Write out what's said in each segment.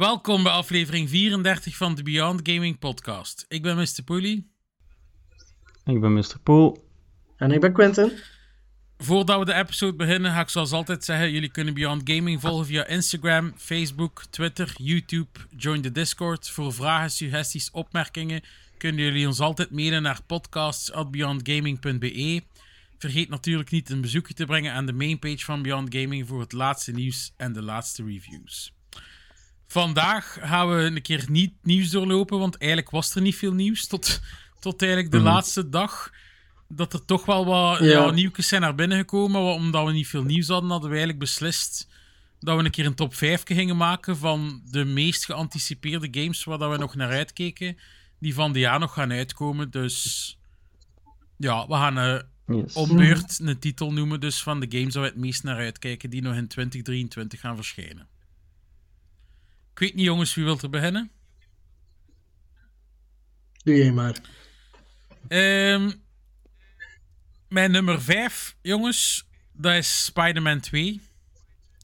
Welkom bij aflevering 34 van de Beyond Gaming Podcast. Ik ben Mr. Pooley. Ik ben Mr. Poel. En ik ben Quentin. Voordat we de episode beginnen, ga ik zoals altijd zeggen: jullie kunnen Beyond Gaming volgen via Instagram, Facebook, Twitter, YouTube. Join de Discord. Voor vragen, suggesties, opmerkingen kunnen jullie ons altijd mailen naar podcasts.beyondgaming.be. Vergeet natuurlijk niet een bezoekje te brengen aan de mainpage van Beyond Gaming voor het laatste nieuws en de laatste reviews. Vandaag gaan we een keer niet nieuws doorlopen, want eigenlijk was er niet veel nieuws tot, tot eigenlijk de Mhm. laatste dag. Dat er toch wel wat ja. Nieuwtjes zijn naar binnen gekomen, maar omdat we niet veel nieuws hadden, hadden we eigenlijk beslist dat we een keer een top 5 gingen maken van de meest geanticipeerde games waar dat we nog naar uitkeken, die van dit jaar nog gaan uitkomen. Dus ja, we gaan Yes. om beurt een titel noemen dus van de games waar we het meest naar uitkijken, die nog in 2023 gaan verschijnen. Ik weet niet, jongens, wie wil er beginnen? Doe jij maar. Ehm, mijn nummer 5, jongens, dat is Spider-Man 2.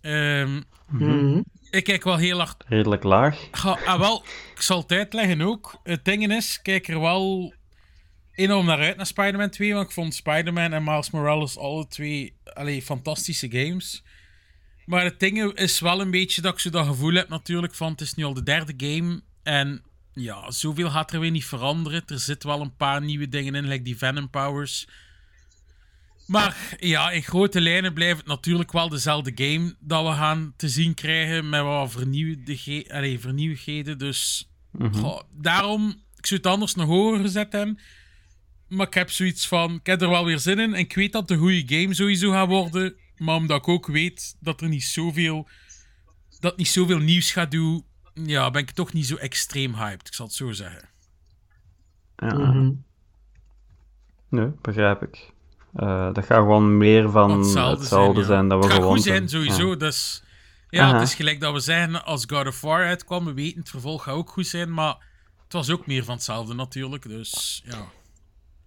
Ehm, Mhm. ik kijk wel heel hard. Redelijk laag. Ga, ah, wel, ik zal het uitleggen ook. Het ding is, ik kijk er wel enorm naar uit naar Spider-Man 2. Want ik vond Spider-Man en Miles Morales alle twee allee, fantastische games. Maar het ding is wel een beetje dat ik zo dat gevoel heb natuurlijk van het is nu al de derde game. En ja, zoveel gaat er weer niet veranderen. Er zitten wel een paar nieuwe dingen in, like die Venom Powers. Maar ja, in grote lijnen blijft het natuurlijk wel dezelfde game dat we gaan te zien krijgen met wat vernieuwde allee, vernieuwigheden. Dus goh, daarom, ik zou het anders nog hoger gezet hebben. Maar ik heb zoiets van, ik heb er wel weer zin in. En ik weet dat een goede game sowieso gaat worden. Maar omdat ik ook weet dat er niet zoveel, dat niet zoveel nieuws gaat doen, ja, ben ik toch niet zo extreem hyped. Ik zal het zo zeggen. Ja. Mhm. Nee, begrijp ik. Eh, dat gaat gewoon meer van hetzelfde, ja. zijn dat we Het gaat gewoon goed zijn, sowieso. Dus, ja, Aha. het is gelijk dat we zeggen, als God of War uitkwam, we weten het vervolg gaat ook goed zijn, maar het was ook meer van hetzelfde natuurlijk, dus ja.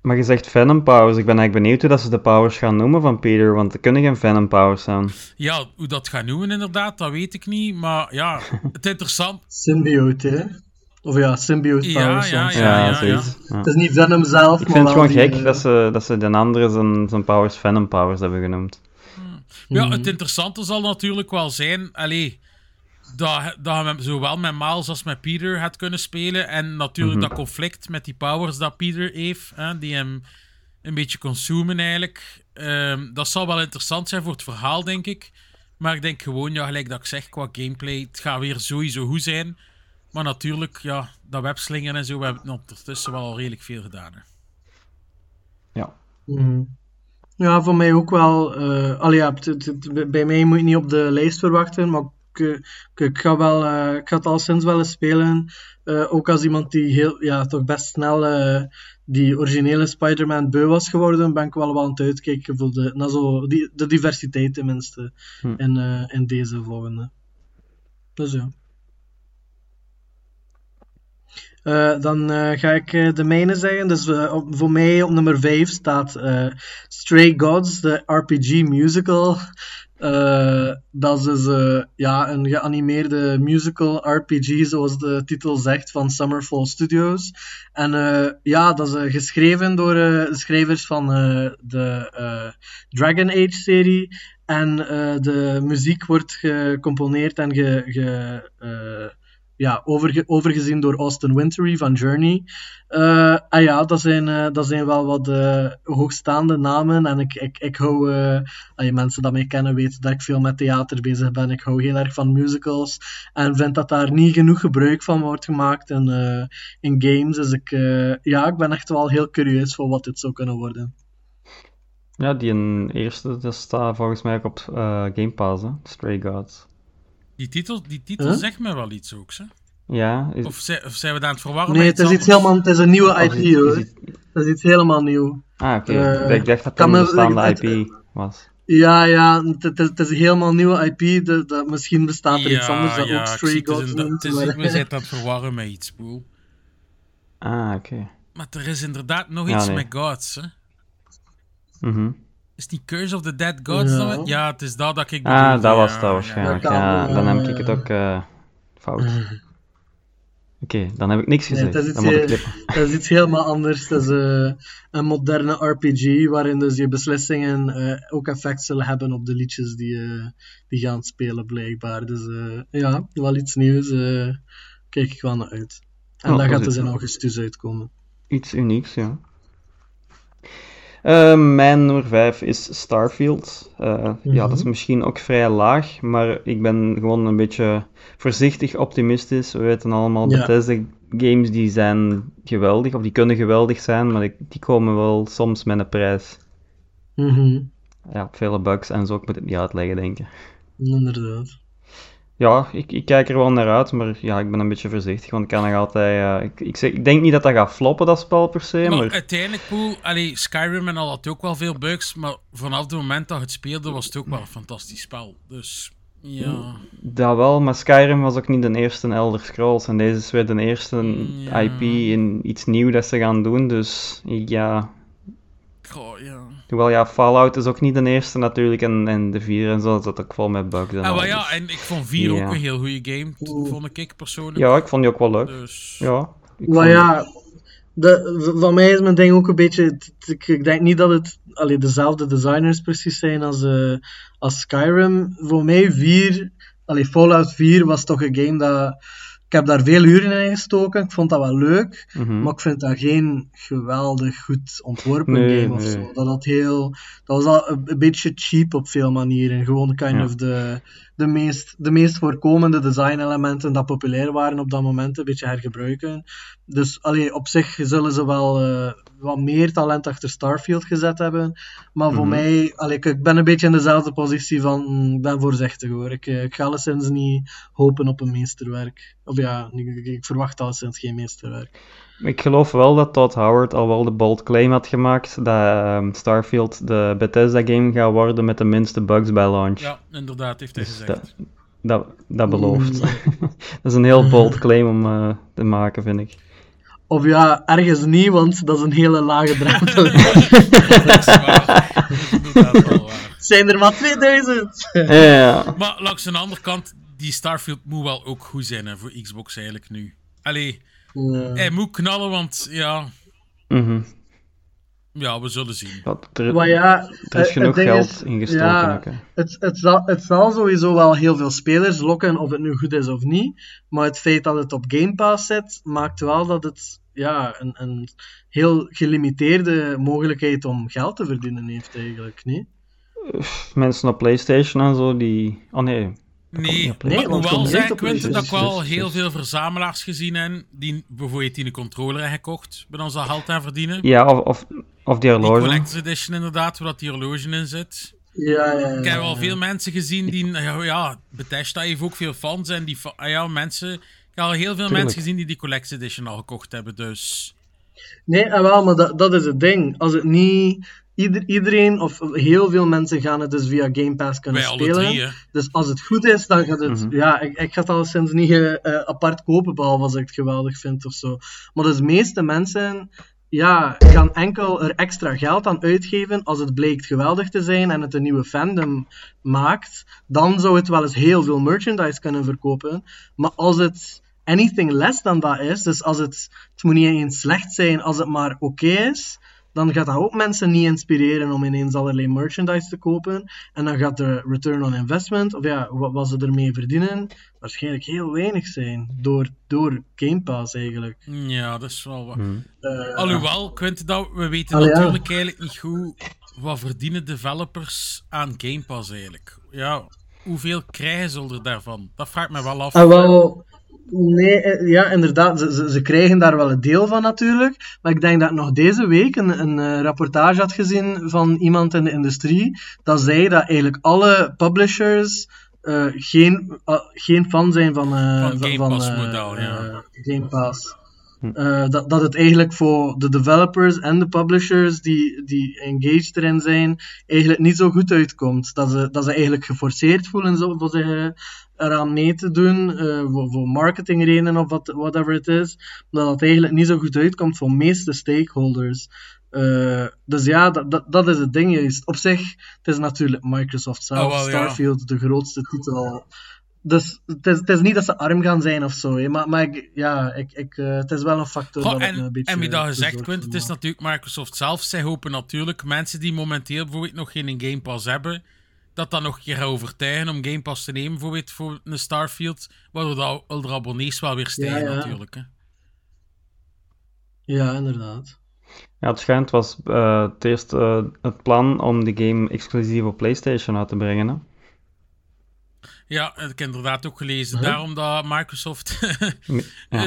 Maar je zegt Venom Powers. Ik ben eigenlijk benieuwd hoe dat ze de powers gaan noemen van Peter, want er kunnen geen Venom Powers zijn. Ja, hoe dat gaat noemen inderdaad, dat weet ik niet, maar ja, het interessant... Symbiote, hè? Of ja, symbiote Ja, powers ja, soms. ja. Ja, zoiets. Ja. Het is niet Venom zelf, Ik maar vind het gewoon die, gek eh, dat ze, dat ze de andere zijn, zijn powers Venom Powers hebben genoemd. Ja, Mhm. het interessante zal natuurlijk wel zijn, allee, dat, dat je zowel met Miles als met Peter had kunnen spelen. En natuurlijk dat conflict met die powers dat Peter heeft, hè, die hem een beetje consumen eigenlijk. Ehm, dat zal wel interessant zijn voor het verhaal, denk ik. Maar ik denk gewoon, ja, gelijk dat ik zeg, qua gameplay, het gaat weer sowieso goed zijn. Maar natuurlijk, ja, dat webslingen en zo, we hebben het ondertussen wel al redelijk veel gedaan. Hè. Ja. Mhm. Ja, voor mij ook wel. eh allee, ja, bij mij moet je niet op de lijst verwachten, maar ik, eh, ik, ik ga, wel, eh, ik ga het al sinds wel eens spelen. Eh, ook als iemand die heel, ja, toch best snel eh, die originele Spider-Man beu was geworden, ben ik wel wel aan het uitkijken voor de, naar zo, die, de diversiteit tenminste Hm. in, in deze volgende. Dus ja. Dan ga ik de mijne zeggen. Dus op- voor mij op nummer 5 staat Stray Gods, de RPG musical. Eh, dat is eh, ja, een geanimeerde musical RPG, zoals de titel zegt, van Summerfall Studios. En eh, ja, dat is geschreven door de schrijvers van de Dragon Age-serie. En de muziek wordt gecomponeerd en ge, ge, ja, overge overgezien door Austin Wintory van Journey. Uh, ah ja, dat zijn, uh, dat zijn wel wat uh, hoogstaande namen. En ik, ik, ik hou, uh, mensen dat mij kennen weten dat ik veel met theater bezig ben. Ik hou heel erg van musicals. En vind dat daar niet genoeg gebruik van wordt gemaakt in, in games. Dus ik, ja, ik ben echt wel heel curieus voor wat dit zou kunnen worden. Ja, die eerste dat staat volgens mij ook op Game Pass, hè? Stray Gods. Die titel, die titel zegt me wel iets ook, hè? Ja. Is... Of, zijn, of, zijn we daar aan het verwarren? Nee, het is, iets helemaal, het is een nieuwe IP, is, hoor. Is het... Dat is iets helemaal nieuw. Ah, oké. Okay. Uh, ik dacht dat het een bestaande het, IP was. Ja, ja, het, het, is een helemaal nieuwe IP. De, de, misschien bestaat er ja, iets anders dat ja, ook Stray Gods noemt. Het is, maar... We zijn aan het verwarren met iets, Boel. Ah, oké. Okay. Maar er is inderdaad nog iets nee. met Gods, hè? Mhm. Mm is die Curse of the Dead Gods? Ja, ja het is dat dat ik bedoel. Ah, dat was dat waarschijnlijk. Ja, dan heb ik het ook uh, fout. Oké, okay, dan heb ik niks gezegd. Nee, dan moet ik klippen. Dat is iets helemaal anders. Dat is uh, een moderne RPG waarin dus je beslissingen uh, ook effect zullen hebben op de liedjes die, die gaan spelen, blijkbaar. Dus ja, wel iets nieuws. kijk ik wel naar uit. En oh, dat gaat dus in augustus uitkomen. Iets unieks, ja. Uh, mijn nummer 5 is Starfield. Uh, mm -hmm. Ja, dat is misschien ook vrij laag, maar ik ben gewoon een beetje voorzichtig optimistisch. We weten allemaal, ja. Bethesda games die zijn geweldig, of die kunnen geweldig zijn, maar die komen wel soms met een prijs. Mm -hmm. Ja, vele bugs en zo, ik moet het niet uitleggen, denk ik. Inderdaad ja, ik, ik kijk er wel naar uit, maar ja, ik ben een beetje voorzichtig, want ik kan nog altijd... Uh, ik, ik, zeg, ik denk niet dat dat gaat floppen, dat spel per se, maar... maar... uiteindelijk, Poel, allee, Skyrim en al had ook wel veel bugs, maar vanaf het moment dat het speelde was het ook wel een fantastisch spel, dus... Ja. Dat wel, maar Skyrim was ook niet de eerste Elder Scrolls. En deze is weer de eerste ja. IP in iets nieuws dat ze gaan doen. Dus ja, Goh, ja. Hoewel ja, Fallout is ook niet de eerste natuurlijk. En, en de 4 en zo zat ook vol met bugs. En ah, maar ja, en ik vond 4 ja. ook een heel goede game. Vond ik persoonlijk. Ja, ik vond die ook wel leuk. Dus... Ja. Maar ja, de, van mij is mijn ding ook een beetje. Ik, ik denk niet dat het allee, dezelfde designers precies zijn als, uh, als Skyrim. Voor mij 4, allee, Fallout 4 was toch een game dat ik heb daar veel uren in gestoken. Ik vond dat wel leuk. Mhm. Maar ik vind dat geen geweldig goed ontworpen nee, game of nee. zo. Dat, had heel, dat was al een, een, beetje cheap op veel manieren. Gewoon kind ja. of de, de, meest, de meest voorkomende design-elementen dat populair waren op dat moment een beetje hergebruiken. Dus allee, op zich zullen ze wel uh, wat meer talent achter Starfield gezet hebben. Maar voor mm -hmm. mij, allee, ik, ik, ben een beetje in dezelfde positie van, ik ben voorzichtig hoor. Ik, ik ga alleszins niet hopen op een meesterwerk. Of ja, ik, ik verwacht alleszins geen meesterwerk. Ik geloof wel dat Todd Howard al wel de bold claim had gemaakt dat um, Starfield de Bethesda game gaat worden met de minste bugs bij launch. Ja, inderdaad, heeft hij dus gezegd. Dat, dat, dat belooft. Mm. dat is een heel bold claim om uh, te maken, vind ik. Of ja, ergens niet, want dat is een hele lage drempel. dat is waar. Dat is wel waar. Zijn er maar 2000! ja. Maar langs de andere kant, die Starfield moet wel ook goed zijn hè, voor Xbox eigenlijk nu. Allee, ja. hij moet knallen, want ja... Mm -hmm. Ja, we zullen zien. Ja, er, maar ja, er is genoeg geld is, ingestoken. Ja, ook, het, het, zal, het zal sowieso wel heel veel spelers lokken, of het nu goed is of niet. Maar het feit dat het op Game Pass zit, maakt wel dat het ja, een, een heel gelimiteerde mogelijkheid om geld te verdienen heeft, eigenlijk. Niet? Mensen op PlayStation en zo, die. Oh nee. Nee, nee hoewel zijn, Quinten, dat ik wel heel veel verzamelaars gezien heb die bijvoorbeeld die een controller hebben gekocht, met ons geld aan verdienen. Ja, of, of, of die horloge. Die Collector's Edition inderdaad, waar dat die horloge in zit. Ja, ja, ja, ik heb wel veel mensen gezien die, ja, ja Bethesda heeft ook veel fans en die, ja, mensen, ik heb al heel veel Tuurlijk. mensen gezien die die Collector's Edition al gekocht hebben, dus... Nee, wel, maar dat, dat is het ding. Als het niet Ieder, iedereen of heel veel mensen gaan het dus via Game Pass kunnen spelen. Drie, dus als het goed is, dan gaat het. Mhm. Ja, ik, ik ga het al sinds niet uh, apart kopen, behalve als ik het geweldig vind of zo. Maar dus de meeste mensen ja, gaan enkel er extra geld aan uitgeven als het blijkt geweldig te zijn en het een nieuwe fandom maakt. Dan zou het wel eens heel veel merchandise kunnen verkopen. Maar als het anything less dan dat is, dus als het, het moet niet eens slecht zijn als het maar oké is, dan gaat dat ook mensen niet inspireren om ineens allerlei merchandise te kopen. En dan gaat de return on investment, of ja, wat, wat ze ermee verdienen, waarschijnlijk heel weinig zijn. Door, door Game Pass eigenlijk. Ja, dat is wel wat. Mhm. Eh, Alhoewel, Quint, dat, we weten Allee, ja. natuurlijk eigenlijk niet goed wat verdienen developers aan Game Pass eigenlijk. Ja, hoeveel krijgen ze er daarvan? Dat vraagt me wel af. Ah, wel, nee, eh, ja, inderdaad. Ze, ze, ze krijgen daar wel een deel van natuurlijk. Maar ik denk dat ik nog deze week een, een eh, rapportage had gezien van iemand in de industrie. Dat zei dat eigenlijk alle publishers eh, geen, geen fan zijn van, eh, Van Game Pass model, ja. Game Pass. Eh, dat, dat het eigenlijk voor de developers en de publishers die, die engaged erin zijn, eigenlijk niet zo goed uitkomt. Dat ze, dat ze eigenlijk geforceerd voelen zo, voor zich eraan mee te doen, eh, voor, voor marketingredenen of wat, whatever het is, dat het eigenlijk niet zo goed uitkomt voor de meeste stakeholders. Eh, dus ja, dat, dat, dat is het ding juist. Op zich, het is natuurlijk Microsoft zelf, Oh. Starfield, de grootste titel. Dus het is, het is niet dat ze arm gaan zijn of zo, hè, maar, maar ik, ja, ik, ik, eh, het is wel een factor Goh, dat me een en, beetje en wie dat gezegd, Quint, het is natuurlijk Microsoft zelf. Zij hopen natuurlijk mensen die momenteel bijvoorbeeld nog geen Game Pass hebben, dat dat nog een keer gaat overtuigen om Game Pass te nemen, bijvoorbeeld voor een Starfield, waardoor dat de abonnees wel weer stijgen Ja, ja. natuurlijk. Hè. Ja, inderdaad. Ja, het schijnt was eh, het eerst eh, het plan om de game exclusief op PlayStation uit te brengen. Hè? Ja, dat heb ik inderdaad ook gelezen. Huh? Daarom dat Microsoft Ja, eh,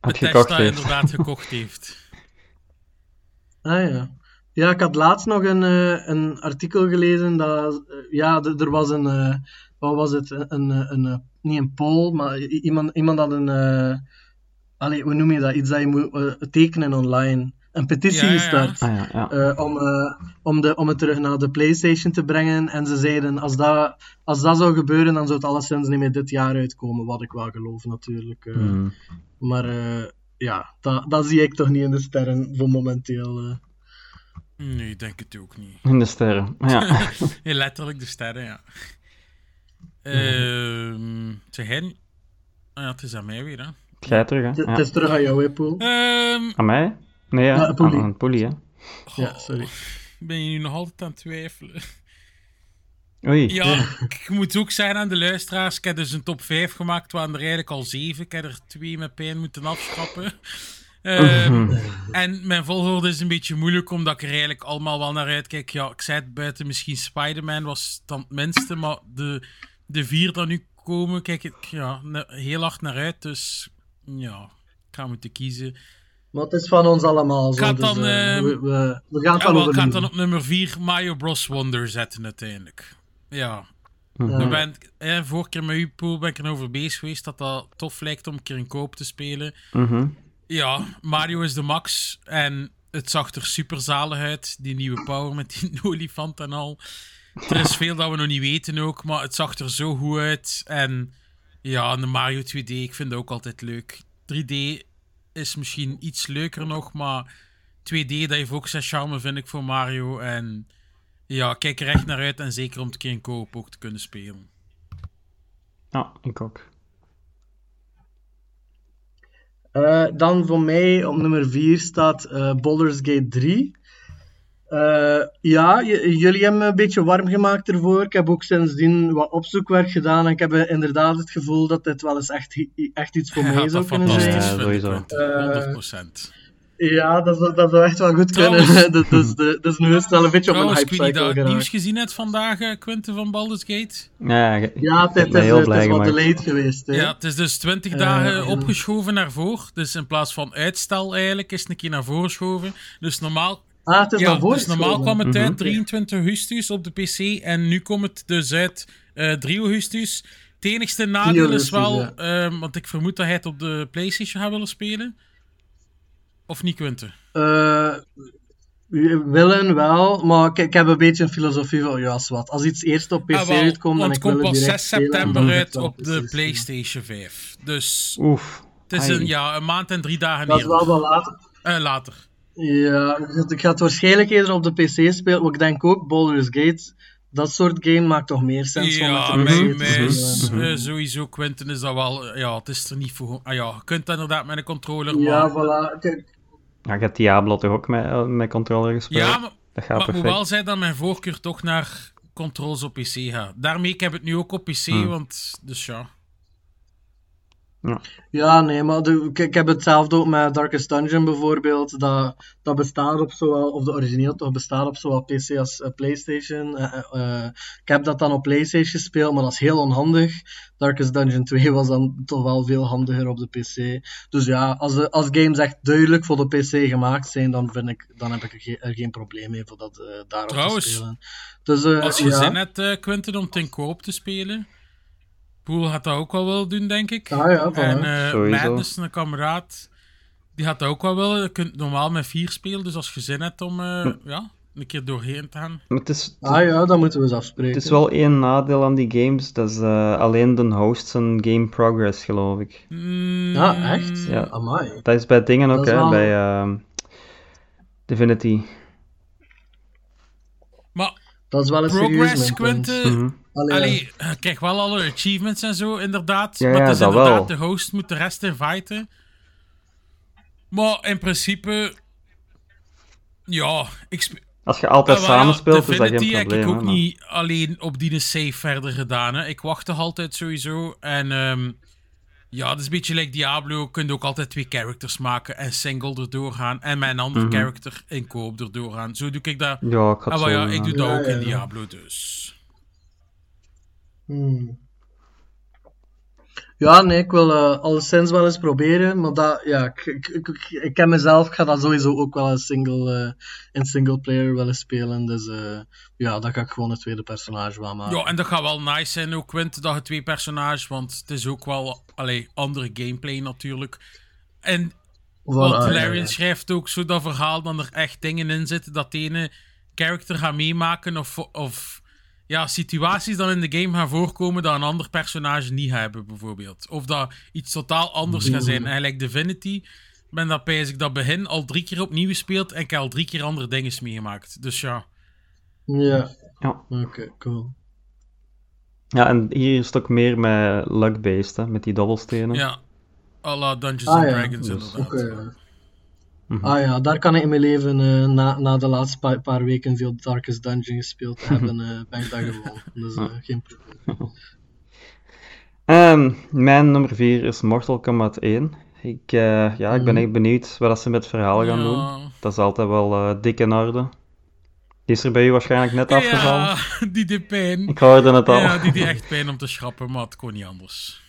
had Bethesda gekocht heeft. inderdaad gekocht heeft. Ah ja. Ja, ik had laatst nog een, eh, een artikel gelezen dat, eh, ja, d- er was een, eh, wat was het, een, een, een, niet een poll, maar iemand, iemand had een, eh allee, hoe noem je dat, iets dat je moet tekenen online. Een petitie Ja, ja, ja. gestart. Ah ja, ja. eh, om, eh, om, de, om het terug naar de PlayStation te brengen. En ze zeiden, als dat, als dat zou gebeuren, dan zou het alleszins niet meer dit jaar uitkomen. Wat ik wel geloof, natuurlijk. eh. Hmm. Maar eh, ja, dat, dat zie ik toch niet in de sterren voor momenteel. Nee, ik denk het ook niet. In de sterren. Ja. Letterlijk de sterren, ja. Ehm zeg hen. Ah ja, het is aan mij weer, hè. Jij terug, hè? Het het Ja. is terug aan jou, hè, Poel. Ehm, Aan mij? Nee, ja. Ja, aan, aan Poelie, hè? Ja, sorry. ben je nu nog altijd aan het twijfelen? Oei. Ja, ik moet ook zeggen aan de luisteraars, ik heb dus een top 5 gemaakt, waren er eigenlijk al 7. Ik heb er twee met pijn moeten afschrappen. Ehm, en mijn volgorde is een beetje moeilijk, omdat ik er eigenlijk allemaal wel naar uitkijk. Ja, ik zei het buiten, misschien Spider-Man was dan het minste, maar de, de vier die nu komen, kijk ik ja, heel hard naar uit. Dus ja, ik ga moeten kiezen. Maar het is van ons allemaal zo. Gaat dus, dan, eh, ehm, we, we, we gaan het Ja, wel dan op nummer 4 Mario Bros. Wonder zetten uiteindelijk. Ja, Mhm. Ben, eh, vorige keer met uw pool ben ik erover bezig geweest dat dat tof lijkt om een keer een koop te spelen. Mhm. Ja, Mario is de max en het zag er super zalig uit. Die nieuwe power met die olifant en al. Er is veel dat we nog niet weten ook, maar het zag er zo goed uit. En ja, de Mario 2D, ik vind ook altijd leuk. 3D is misschien iets leuker nog, maar 2D, dat heeft ook zijn charme, vind ik, voor Mario. En ja, kijk er echt naar uit en zeker om het een keer in koop ook te kunnen spelen. Ja, ik ook. Eh, dan voor mij op nummer 4 staat eh Baldur's Gate 3. Eh, ja, jullie hebben me een beetje warm gemaakt ervoor. Ik heb ook sindsdien wat opzoekwerk gedaan en ik heb inderdaad het gevoel dat dit wel eens echt, echt iets voor mij zou dat kunnen fantastisch zijn. Ja, sowieso. Quentin. 100%. Ja, dat zou, dat zou echt wel goed Trouwens- kunnen. dus, dus, de- dus nu is het wel een beetje op een Trouwens, hype cycle dat je het nieuws geraakt. gezien hebt vandaag, eh, Quentin van Baldur's Gate. Ja, Ja, het, is, heel het blij is wat delayed geweest. Hè. Ja, het is dus 20 Eh, dagen ja. opgeschoven naar voren. Dus in plaats van uitstel eigenlijk, is het een keer naar voren geschoven. Dus normaal, Ah, het is ja, naar voren dus normaal kwam het Mhm. uit 23 augustus op de PC. En nu komt het dus uit eh 3 augustus. Het enigste nadeel is wel, ja. ehm, want ik vermoed dat hij het op de PlayStation gaat willen spelen. Of niet, Quentin? Eh, we willen wel, maar ik, ik heb een beetje een filosofie van, ja, als wat. Als iets eerst op PC Ah, wel, uitkomt, het ik wil komt het pas direct 6 spelen, september dan wil uit het op de. PlayStation 5. Dus Oef. het is een, ja, een maand en drie dagen Dat is wel wel later. Eh, later. Ja, ik ga het waarschijnlijk eerder op de PC spelen, maar ik denk ook Baldur's Gate, dat soort game maakt toch meer sens Ja, mij, mij is, eh, sowieso Quentin is dat wel. Ja, het is er niet voor. Ah ja, je kunt dat inderdaad met een controller. Ja, maar voilà. Kijk, Ja, je hebt Diablo toch ook met, eh, met controller gespeeld? Ja, maar, dat gaat maar ik moet perfect. wel zeggen dat mijn voorkeur toch naar controls op PC gaat. Daarmee ik heb het nu ook op PC, Hmm. want dus ja. Ja, nee, maar de, ik, ik heb hetzelfde ook met Darkest Dungeon bijvoorbeeld. Dat, dat bestaat op zowel, of de origineel toch bestaat op zowel PC als eh, PlayStation. Eh, eh, ik heb dat dan op PlayStation gespeeld, maar dat is heel onhandig. Darkest Dungeon 2 was dan toch wel veel handiger op de PC. Dus ja, als, de, als games echt duidelijk voor de PC gemaakt zijn, dan, vind ik, dan heb ik er, geen- er geen probleem mee voor dat eh, daarop Trouwens, te spelen. Dus, eh, Als je ja. zin hebt, eh, Quinten, om ten koop te spelen. Poel gaat dat ook wel willen doen, denk ik. Ah ja, en eh Sowieso. Madness, een kameraad, die gaat dat ook wel willen. Je kunt normaal met vier spelen, dus als je zin hebt om eh, Hm. ja, een keer doorheen te gaan. Maar het, is, Ah ja, dat moeten we eens afspreken. het is wel één nadeel aan die games, dat is eh, alleen de host zijn game progress, geloof ik. Mm, Ja, echt? Ja. Amai. Dat is bij dingen ook, hè, wel- bij ehm, Divinity. Maar Dat is wel een serieus progress. Quinten, Mhm. Allee, Allee, je krijgt wel alle achievements en zo, inderdaad. Ja, maar ja, het is dat inderdaad, wel. de host moet de rest inviten. Maar in principe... Ja, ik spe- Als je altijd Ah, samen speelt, is dat Divinity geen heb probleem. ik ook hè, niet alleen op die save verder gedaan. Hè. Ik wacht toch altijd sowieso. En ehm, ja, dat is een beetje like Diablo. Je kunt ook altijd twee characters maken en single erdoor gaan. En met een ander Mhm. character in koop erdoor gaan. Zo doe ik dat. Ja, ik had Ah, ja, ik doe dat Ja, ook ja, in. Diablo dus. Hmm. Ja, nee, ik wil eh alleszins wel eens proberen, maar dat, ja, ik, ik, ik, ik- ken mezelf, ik ga dat sowieso ook wel in single, eh, in single player willen spelen, dus eh, ja, dan ga ik gewoon een tweede personage wel maken. Ja, en dat gaat wel nice zijn ook, Quint, dat je twee personages, want het is ook wel allee, andere gameplay natuurlijk. En ja, Larian schrijft ook zo dat verhaal dat er echt dingen in zitten dat de ene character gaat meemaken of, of ja, situaties dan in de game gaan voorkomen dat een ander personage niet hebben, bijvoorbeeld. Of dat iets totaal anders gaat zijn. En like Divinity, ben dat pijs ik dat begin al drie keer opnieuw gespeeld en ik heb al drie keer andere dingen meegemaakt. Dus ja. Ja, Ja. oké, cool. ja, en hier is het ook meer met luck-based, hè, met die dobbelstenen. Ja. à la Dungeons Ah, and ja. Dragons Dus- inderdaad. Ja. Mhm. Ah ja, daar kan ik in mijn leven eh, na, na de laatste pa- paar weken veel Darkest Dungeon gespeeld te hebben, eh, ben ik dat gewoon. Dus eh, geen probleem. Ehm, mijn nummer 4 is Mortal Kombat 1. Ik, eh, ja, ik ben Mhm. echt benieuwd wat dat ze met het verhaal gaan Ja. doen. Dat is altijd wel eh, dik in orde. Die is er bij u waarschijnlijk net afgevallen. Ja, die deed pijn. Ik hoorde het al. Ja, die deed echt pijn om te schrappen, maar het kon niet anders.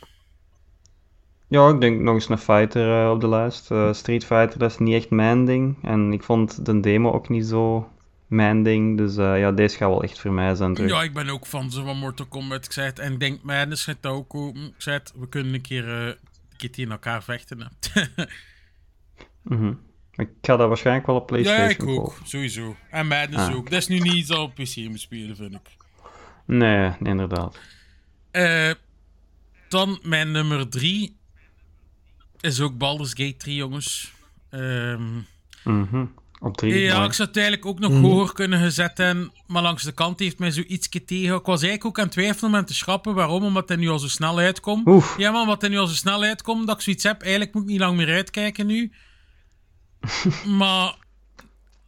Ja, ik denk nog eens een fighter eh, op de lijst. Eh, Street Fighter, dat is niet echt mijn ding. En ik vond de demo ook niet zo mijn ding. Dus eh, ja, deze gaat wel echt voor mij zijn terug. Ja, ik ben ook fan zo van Mortal Kombat. Ik zei het, en ik denk, Madness gaat dat ook. Ik zei het, we kunnen een keer, een keer tegen elkaar vechten. Hè. Mhm. Ik ga dat waarschijnlijk wel op ja, PlayStation ik ook, kopen. sowieso. En Madness Ah. ook. Dat is nu niet iets dat op PC moet spelen, vind ik. Nee, inderdaad. Dan mijn nummer drie is ook Baldur's Gate 3, jongens. Ehm, Mhm. Op. Ja, ik zou het eigenlijk ook nog Mhm. hoger kunnen gezet hebben, maar langs de kant heeft mij zoiets tegen. Ik was eigenlijk ook aan het twijfelen om hem te schrappen. Waarom? Omdat hij nu al zo snel uitkomt. Oef. Ja, man, omdat hij nu al zo snel uitkomt, dat ik zoiets heb. Eigenlijk moet ik niet lang meer uitkijken nu. maar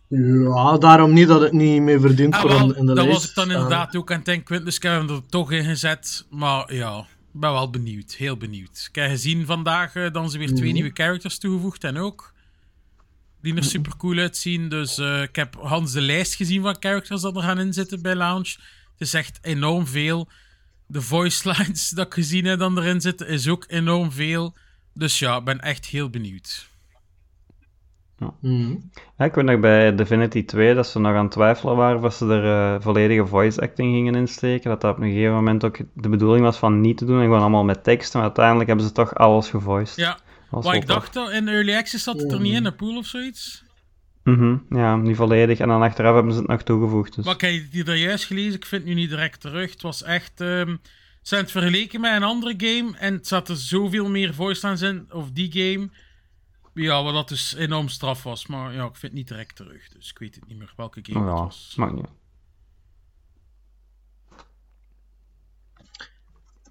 Ja, daarom niet dat het niet meer verdient ah, wel, in de dat lijst was ik dan staan. inderdaad ook aan het denken, dus ik heb hem er toch in gezet. Maar ja, ben wel benieuwd. Heel benieuwd. Ik heb gezien vandaag eh, dan ze weer twee Mhm. nieuwe characters toegevoegd en ook. Die er super cool uitzien. Dus eh, ik heb Hans de lijst gezien van characters dat er gaan inzitten bij Lounge. Het is echt enorm veel. De voice lines dat ik gezien heb dan erin zitten is ook enorm veel. Dus ja, ik ben echt heel benieuwd. Mhm. Ja, ik weet nog bij Divinity 2 dat ze nog aan het twijfelen waren of ze er eh, volledige voice acting gingen insteken. Dat dat op een gegeven moment ook de bedoeling was van niet te doen en gewoon allemaal met tekst. Maar uiteindelijk hebben ze toch alles gevoiced. Ja, maar ik dacht dat in Early Access zat het er niet in, een pool of zoiets. Mhm, Ja, niet volledig. En dan achteraf hebben ze het nog toegevoegd. Dus. Maar ik heb die er juist gelezen, ik vind het nu niet direct terug. Het was echt... ehm ze zijn het vergeleken met een andere game en het zat er zoveel meer voice lines in, of die game. Ja, wat dat dus enorm straf was. Maar ja, ik vind het niet direct terug. Dus ik weet het niet meer welke game Oh het was. maakt niet.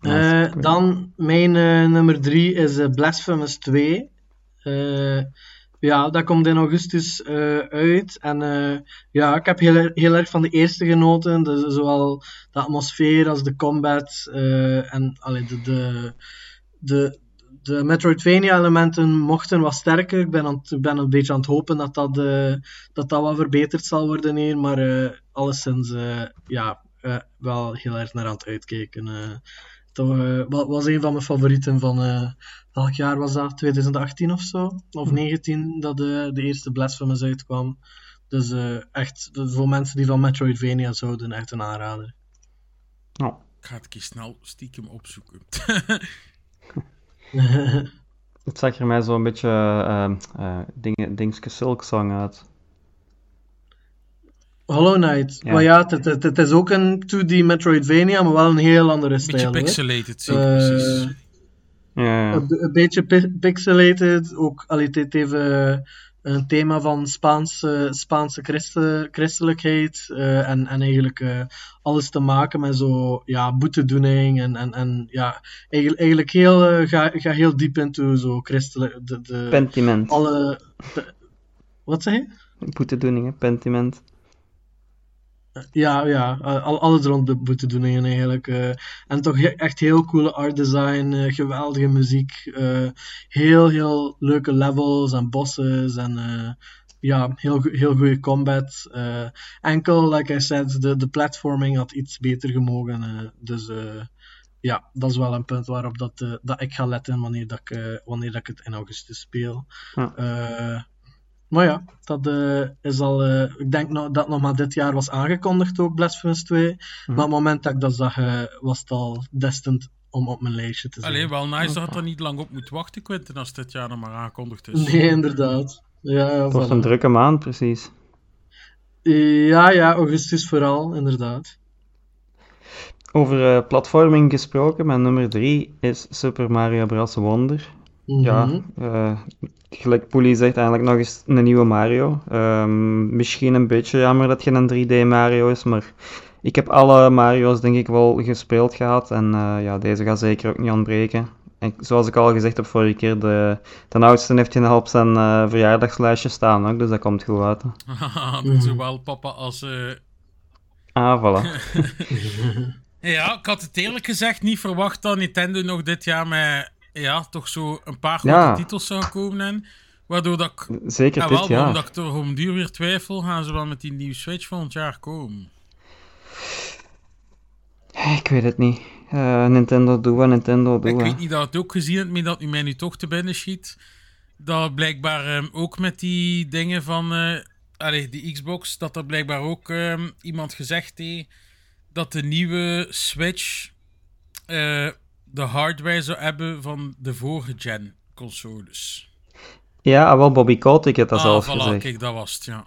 Eh, Ja, dan mijn eh, nummer 3 is eh, Blasphemous 2. Eh, ja, dat komt in augustus eh, uit. En eh, ja, ik heb heel, heel erg van de eerste genoten. Dus zowel de atmosfeer als de combat. eh, en allee, de, de, de, de Metroidvania-elementen mochten wat sterker. Ik ben, aan, ben een beetje aan het hopen dat dat, eh, dat, dat wat verbeterd zal worden hier. Maar eh alleszins, eh, ja, eh, wel heel erg naar aan het uitkijken. eh. toch wa- was een van mijn favorieten van... eh, welk jaar was dat? 2018 of zo? Of 19 dat de, de eerste Blasphemous uitkwam. Dus eh, echt, voor mensen die van Metroidvania zouden, echt een aanrader. Oh. Ik ga het een keer snel stiekem opzoeken. Het zag er mij zo'n beetje uh, uh, dingen, Dingske Silk Song uit. Hollow Knight. Ja. Maar ja, het, het, het is ook een 2D Metroidvania, maar wel een heel andere Beetje stijl. hoor. pixelated, zie Eh, precies. Ja, ja. Een, een beetje pi- pixelated. Ook, allee, het heeft eh, een thema van Spaanse, Spaanse christen, christelijkheid. eh, en, en eigenlijk eh, alles te maken met zo, ja, boetedoening. En, en, en ja, eigenlijk, eigenlijk heel, eh, ga, ga heel diep into zo christelijk. De, de, Pentiment. alle, de- wat zeg je? Boetedoeningen, pentiment. Ja, ja, al, alles rond de boetedoeningen eigenlijk. eh. en toch echt heel coole art design, eh, geweldige muziek, eh, heel, heel leuke levels en bosses en ja, heel, heel goede combat. enkel, like I said, de, de platforming had iets beter gemogen. dus ja, dat is wel een punt waarop dat, dat ik ga letten wanneer, dat ik, wanneer dat ik het in augustus speel. Maar ja, dat eh, is al. eh, ik denk nog, dat nog maar dit jaar was aangekondigd ook, Blasphemous 2. Mhm. Maar op het moment dat ik dat zag, eh, was het al destined om op mijn lijstje te zijn. Alleen wel nice dat het er niet lang op moet wachten, Quentin, als dit jaar nog maar aangekondigd is. Nee, inderdaad. Ja, ja, Het voilà. een drukke maand, precies. ja, ja, augustus vooral, inderdaad. Over eh, platforming gesproken, mijn nummer 3 is Super Mario Bros. Wonder. Ja, Mhm. eh, gelijk Poelie zegt, eigenlijk nog eens een nieuwe Mario. Ehm, misschien een beetje jammer dat het geen 3D Mario is, maar ik heb alle Mario's denk ik wel gespeeld gehad. En eh, ja, deze gaat zeker ook niet ontbreken. En zoals ik al gezegd heb vorige keer, de, de oudste heeft geen op zijn eh, verjaardagslijstje staan ook, dus dat komt goed uit. Haha, Zowel papa als... eh, Ah, voilà. Ja, ik had het eerlijk gezegd niet verwacht dat Nintendo nog dit jaar met... Ja, toch zo een paar grote Ja. titels zou komen. En, waardoor dat ik... Zeker Ja, dit wel, waarom jaar. dat ik er om duur weer twijfel, gaan ze wel met die nieuwe Switch volgend jaar komen. Ik weet het niet. Eh, Nintendo doe wat Nintendo doe. Ik weet niet dat het ook gezien hebt, maar dat u mij nu toch te binnen schiet. Dat blijkbaar ehm, ook met die dingen van allee, die Xbox, dat er blijkbaar ook ehm, iemand gezegd heeft dat de nieuwe Switch eh, de hardware zou hebben van de vorige gen consoles. Ja, ah, wel Bobby Kotick heeft dat ah, zelf voilà, gezegd. kijk, dat was het, ja.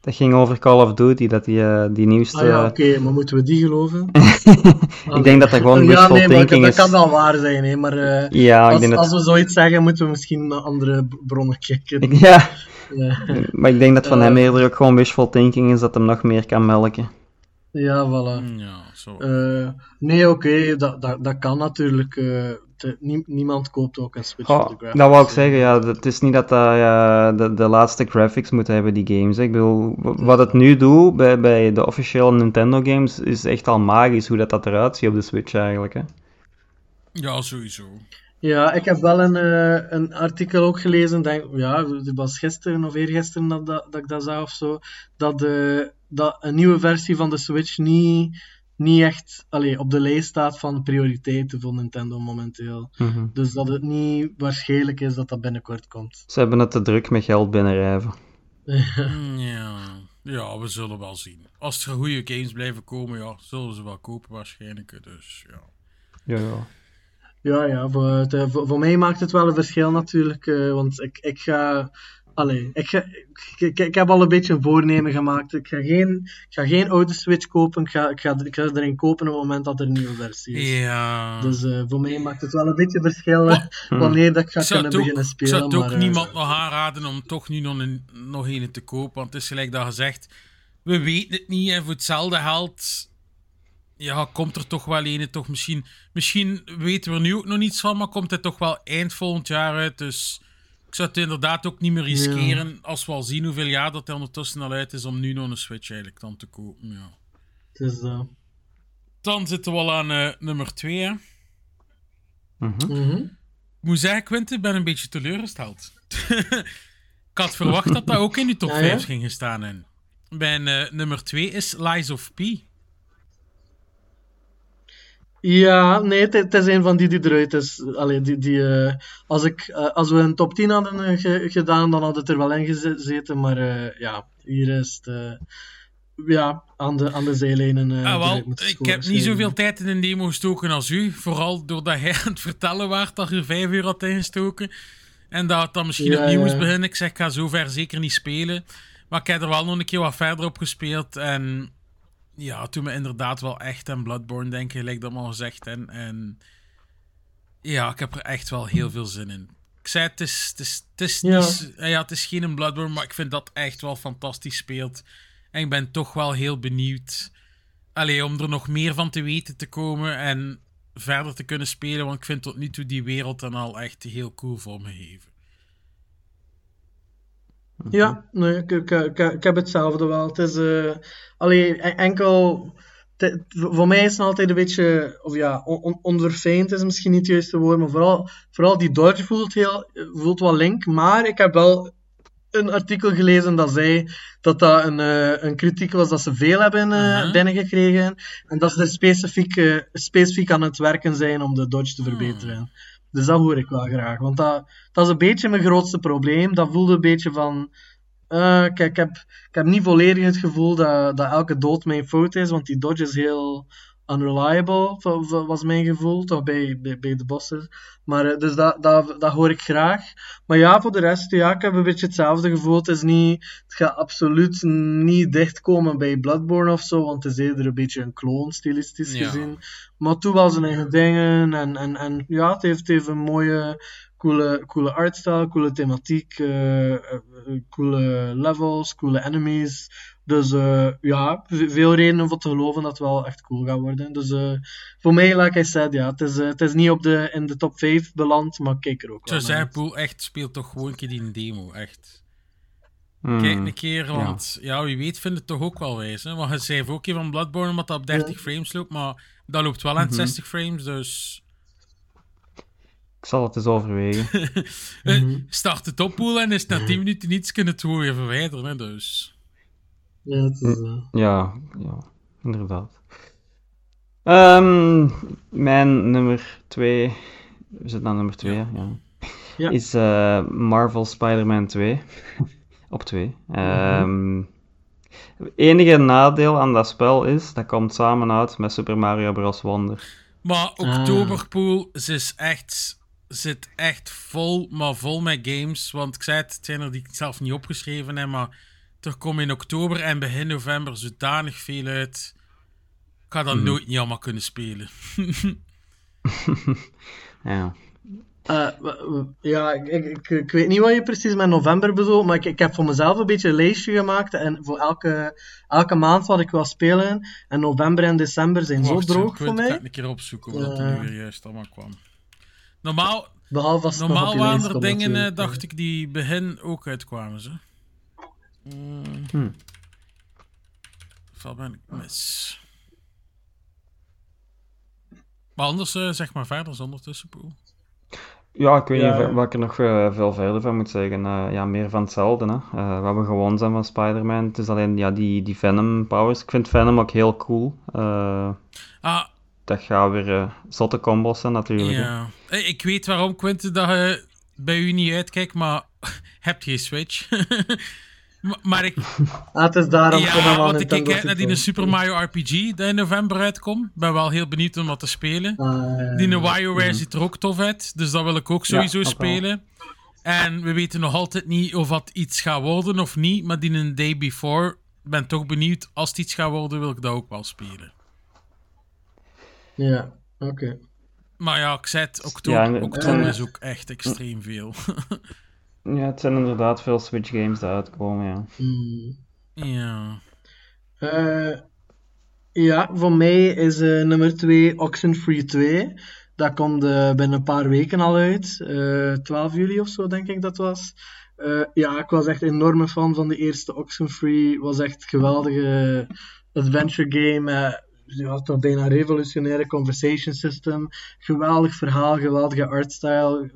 Dat ging over Call of Duty, dat die, eh, die nieuwste... Ah ja, oké, maar moeten we die geloven? ik denk dat dat gewoon ja, wishful nee, maar thinking dat is. kan wel waar zijn, hè, maar eh, Ja, ik als, denk dat... als we zoiets zeggen, moeten we misschien naar andere bronnen kijken. Ja, maar ik denk dat van Eh. hem eerder ook gewoon wishful thinking is dat hem nog meer kan melken. Ja voilà. Mm, Ja, zo. Eh, nee, oké, dat, dat, dat kan natuurlijk. eh, te- nie- niemand koopt ook een Switch Oh, voor de graphics. dat wou ik zeggen, ja. Het is niet dat dat ja, de, de laatste graphics moeten hebben, die games. hè. Ik bedoel, wat het nu doet bij, bij de officiële Nintendo games, is echt al magisch hoe dat, dat eruit ziet op de Switch eigenlijk. Hè. Ja, sowieso. Ja, ik heb wel een, eh, een artikel ook gelezen, denk, ja, het was gisteren of eergisteren dat, dat, dat ik dat zag of zo, dat, de, dat een nieuwe versie van de Switch niet, niet echt allee, op de lijst staat van prioriteiten voor Nintendo momenteel. Mhm. Dus dat het niet waarschijnlijk is dat dat binnenkort komt. Ze hebben het te druk met geld binnenrijven. Mm, Ja. ja, we zullen wel zien. Als er goede games blijven komen, ja, zullen ze wel kopen waarschijnlijk. Dus ja. Ja, ja. Ja, ja, voor, het, eh, voor, voor mij maakt het wel een verschil natuurlijk, eh, want ik, ik ga... Allee, ik, ga, ik, ik, ik heb al een beetje een voornemen gemaakt. Ik ga geen, ik ga geen oude Switch kopen, ik ga, ik, ga, ik ga er een kopen op het moment dat er een nieuwe versie is. Ja. Dus eh, voor mij maakt het wel een beetje verschil eh, wanneer dat ik ga ik kunnen ook, beginnen ik spelen. zou het ook maar, niemand nog aanraden om toch nu nog een, nog een te kopen. Want het is gelijk dat gezegd, we weten het niet. En voor hetzelfde geld ja, komt er toch wel een. Toch misschien, misschien weten we er nu ook nog niets van, maar komt het toch wel eind volgend jaar uit. Dus Ik zou het inderdaad ook niet meer riskeren als we al zien hoeveel jaar dat hij ondertussen al uit is om nu nog een Switch eigenlijk dan te kopen. Ja. Het is dat. Dan zitten we al aan eh, nummer 2. hè. Mhm. Ik moet zeggen, Quinten, ik ben een beetje teleurgesteld. ik had verwacht dat dat ook in de top Ja, ja? 5 ging staan. En mijn eh, nummer 2 is Lies of P. Ja, nee, het, is een van die die eruit is. Allee, die, die, eh, als, ik, eh, als we een top 10 hadden eh, ge- gedaan, dan had het er wel in geze- gezeten. Maar ja, hier is het ja, aan, de, aan de zijlijnen. Ah, wel, ik heb niet zoveel tijd in een demo gestoken als u. Vooral doordat hij aan het vertellen waart dat je er vijf uur had ingestoken. En dat het dan misschien Ja, opnieuw ja. moest beginnen. Ik zeg, ik ga zover zeker niet spelen. Maar ik heb er wel nog een keer wat verder op gespeeld. En ja, toen me inderdaad wel echt aan Bloodborne denken, gelijk dat al gezegd. En, en ja, ik heb er echt wel heel veel zin in. Ik zei, het is, het is, het is, Ja. niet- ja, het is geen een Bloodborne, maar ik vind dat echt wel fantastisch speelt. En ik ben toch wel heel benieuwd Allee, om er nog meer van te weten te komen en verder te kunnen spelen. Want ik vind tot nu toe die wereld dan al echt heel cool voor me geven. Ja, nee, ik, ik, ik, ik heb hetzelfde wel. Het is eh, allee, en- enkel. te- voor mij is het altijd een beetje, of ja, on, on- onverfijnd is misschien niet het juiste woord, maar vooral, vooral die dodge voelt, heel, voelt wel link. Maar ik heb wel een artikel gelezen dat zei dat dat een, eh, een kritiek was dat ze veel hebben eh, Mhm. binnengekregen en dat ze er specifiek, specifiek aan het werken zijn om de dodge te verbeteren. Dus dat hoor ik wel graag, want dat, dat is een beetje mijn grootste probleem. Dat voelde een beetje van. eh, kijk, ik, heb, ik heb niet volledig het gevoel dat, dat elke dood mijn fout is, want die dodge is heel unreliable, wa- wa- was mijn gevoel, toch bij, bij, bij de bossen. Maar eh, dus dat, dat, dat hoor ik graag. Maar ja, voor de rest, ja, ik heb een beetje hetzelfde gevoel. Het, is niet, het gaat absoluut niet dichtkomen bij Bloodborne of zo, want het is eerder een beetje een clone, stilistisch Ja. gezien. Maar toen wel zijn eigen dingen. En, en, en ja, het heeft, heeft een mooie, coole, coole artstyle, coole thematiek, eh, eh, coole levels, coole enemies. Dus eh, ja, veel redenen om te geloven dat het wel echt cool gaat worden. Dus eh, voor mij, like I said, ja, het is, eh, het is niet op de, in de top 5 beland, maar ik kijk er ook wel uit. Poel, echt, speel toch gewoon een keer die demo, echt. Hmm. Kijk een keer, want ja. wie weet vindt het toch ook wel wijs. Hè? Want je zei ook keer van Bloodborne omdat dat op 30 frames loopt, maar dat loopt wel aan 60 frames, dus... Ik zal het eens overwegen. Eh, Mhm. Start het op, Poel, en is na 10 minuten niets kunnen het gewoon weer verwijderen, hè, dus... Ja, het is, eh, Ja, ja, inderdaad. Ehm, mijn nummer 2, we zitten aan nummer 2, ja. ja. Ja. Is eh, Marvel Spider-Man 2. Op 2. Ehm enige nadeel aan dat spel is, dat komt samen uit met Super Mario Bros. Wonder. Maar Oktoberpool ze is echt, zit echt vol, maar vol met games. Want ik zei het, het zijn er die ik zelf niet opgeschreven heb, maar er komen in oktober en begin november zodanig veel uit. Ik ga dat nooit niet allemaal kunnen spelen. Ja. Eh, ja, ik, ik, ik, weet niet wat je precies met november bedoelt, maar ik, ik heb voor mezelf een beetje een lijstje gemaakt en voor elke, elke maand wat ik wil spelen. En november en december zijn Wacht, zo droog ik voor weet- Ik ga mij. het een keer opzoeken wat Ja. er nu weer juist allemaal kwam. Normaal, Behalve normaal waren er dingen, eh, dacht ik, die begin ook uitkwamen. Ze. Mm. Hm. Ben ik mis? Maar anders, eh, zeg maar verder, zonder tussenpoel. Ja, ik weet Ja. niet wat ik er nog eh, veel verder van moet zeggen. Eh, ja, meer van hetzelfde, hè. Eh, wat we gewoon zijn van Spider-Man. Het is alleen ja, die, die Venom powers. Ik vind Venom ook heel cool. Eh, Ah, dat gaat weer zotte combos zijn, natuurlijk. ja. Eh, Ik weet waarom, Quinten, dat je bij u niet uitkijkt, maar heb je Switch? Maar- maar ik, Ah, het is daarom ja, want ik kijk uit naar die. Super Mario RPG die in november uitkomt. Ben wel heel benieuwd om wat te spelen. Ah, Die WarioWare ziet er ook tof uit, dus dat wil ik ook sowieso spelen. En we weten nog altijd niet of dat iets gaat worden of niet, maar die een day before, ben toch benieuwd. Als het iets gaat worden, wil ik dat ook wel spelen. Ja, oké. Maar ja, ik zei het, oktober, Ja, en- oktober is ook echt extreem veel. Ja, het zijn inderdaad veel Switch games die uitkomen, ja. Hmm. ja. Eh, ja, voor mij is eh, nummer 2 Oxenfree 2. Dat komt eh, binnen een paar weken al uit. Eh 12 juli of zo, denk ik dat was. Eh, ja, ik was echt een enorme fan van de eerste Oxenfree. was echt een geweldige adventure game. Eh, ja, toch bijna een revolutionaire conversation system. Geweldig verhaal, geweldige artstyle.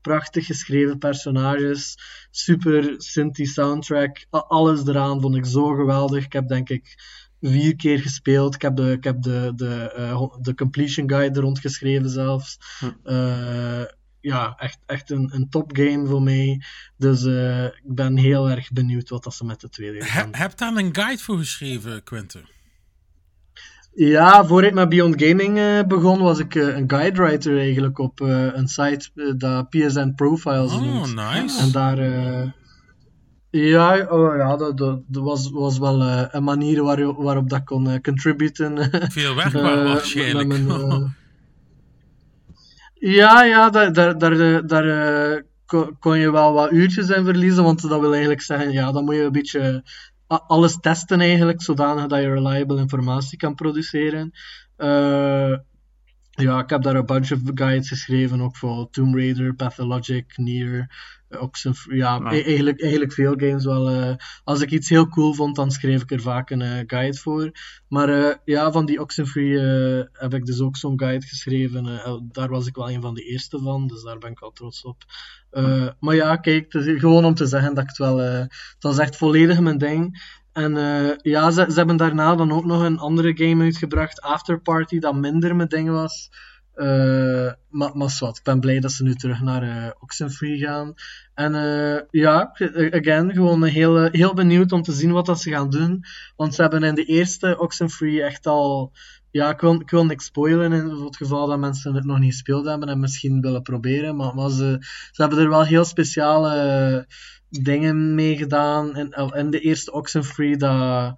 Prachtig geschreven personages. Super synthy soundtrack. Alles eraan vond ik zo geweldig. Ik heb denk ik vier keer gespeeld. Ik heb de, ik heb de, de, eh, de completion guide er rond geschreven zelfs. Eh, ja, echt, echt een, een topgame voor mij. Dus eh, ik ben heel erg benieuwd wat dat ze met de tweede gaan Heb, heb daar een guide voor geschreven, Quentin? Ja, voor ik met Beyond Gaming eh, begon, was ik eh, een guide writer eigenlijk op eh, een site dat PSN Profiles Oh, noemt. nice. En daar... ja, oh, ja dat, dat, was, was wel een manier waar, waarop dat kon contributen. Veel werk wel, waarschijnlijk. met mijn, Ja, ja, daar, daar, daar, daar kon, je wel wat uurtjes in verliezen, want dat wil eigenlijk zeggen, ja, dan moet je een beetje alles testen eigenlijk, zodanig dat je reliable informatie kan produceren. Eh, ja, ik heb daar een bunch of guides geschreven, ook voor Tomb Raider, Pathologic, Nier, Oxenfree, ja, Maar- e- eigenlijk, eigenlijk veel games wel. eh, als ik iets heel cool vond, dan schreef ik er vaak een eh, guide voor. Maar eh, ja, van die Oxenfree heb ik dus ook zo'n guide geschreven. daar was ik wel een van de eerste van, dus daar ben ik wel trots op. Maar ja, kijk, het is gewoon om te zeggen dat ik het wel... het was echt volledig mijn ding. En ja, ze, ze hebben daarna dan ook nog een andere game uitgebracht, Afterparty, dat minder mijn ding was. Eh, maar, maar zwart, ik ben blij dat ze nu terug naar eh Oxenfree gaan. En eh, ja, again, gewoon heel, heel benieuwd om te zien wat dat ze gaan doen. Want ze hebben in de eerste Oxenfree echt al... Ja, ik wil, ik wil niks spoilen in het geval dat mensen het nog niet gespeeld hebben en misschien willen proberen. Maar, ze, ze hebben er wel heel speciale dingen mee gedaan in de eerste Oxenfree. Dat,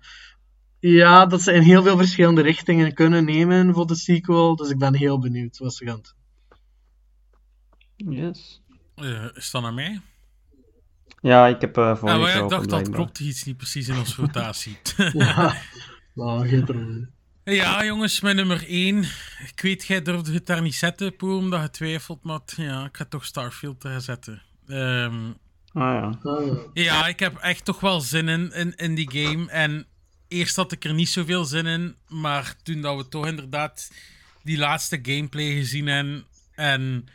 ja, dat ze in heel veel verschillende richtingen kunnen nemen voor de sequel. Dus ik ben heel benieuwd wat ze gaan doen. Yes. Eh, is dat naar mij? Ja, ik heb uh, Ah, maar ja, ik dacht dat klopt iets niet precies in onze rotatie. Ja, nou, geen probleem. ja, jongens, mijn nummer 1. Ik weet, jij durfde het daar niet zetten, Poel, omdat je twijfelt, maar ja, ik ga toch Starfield er zetten. Ehm, Ah ja. Ah, ja. ja, ik heb echt toch wel zin in, in, in die game. En eerst had ik er niet zoveel zin in, maar toen dat we toch inderdaad die laatste gameplay gezien hebben en...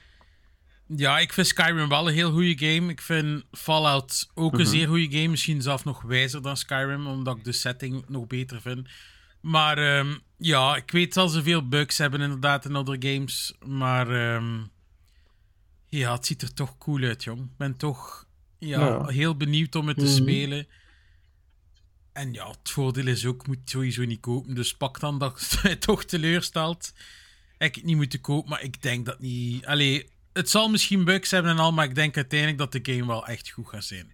Ja, ik vind Skyrim wel een heel goede game. Ik vind Fallout ook een zeer goede game. Misschien zelfs nog wijzer dan Skyrim, omdat ik de setting nog beter vind. Maar ehm, ja, ik weet dat ze veel bugs hebben inderdaad in andere games. Maar ehm, ja, het ziet er toch cool uit, jong. Ik ben toch ja, Ja. heel benieuwd om het te Mhm. spelen. En ja, het voordeel is ook, moet je sowieso niet kopen. Dus pak dan dat je toch teleurstelt. Ik het niet moeten kopen, maar ik denk dat niet... Allee, het zal misschien bugs hebben en al, maar ik denk uiteindelijk dat de game wel echt goed gaat zijn.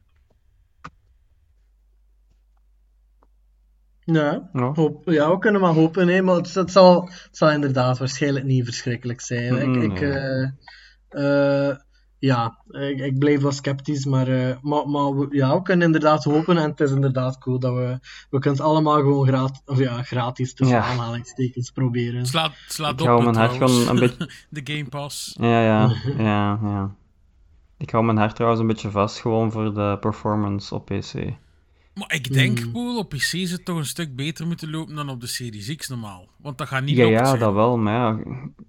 Ja, Ja. hoop, ja, we kunnen maar hopen. Hè, maar het, het, zal, het zal inderdaad waarschijnlijk niet verschrikkelijk zijn. Ik, Mm, eh, eh, ja, ik, ik blijf wel sceptisch, maar, eh, maar, maar we, ja, we kunnen inderdaad hopen. En het is inderdaad cool dat we, we kunnen het allemaal gewoon gratis, of ja, gratis tussen Ja. aanhalingstekens proberen. Slaat, slaat Ik op hou mijn hart gewoon een beetje... De Game Pass. Ja, ja, ja, ja. Ik hou mijn hart trouwens een beetje vast gewoon voor de performance op PC. Maar ik denk, Hmm. Poel, op PC het toch een stuk beter moeten lopen dan op de Series X normaal. Want dat gaat niet Ja, ja, zijn. dat wel, maar ja.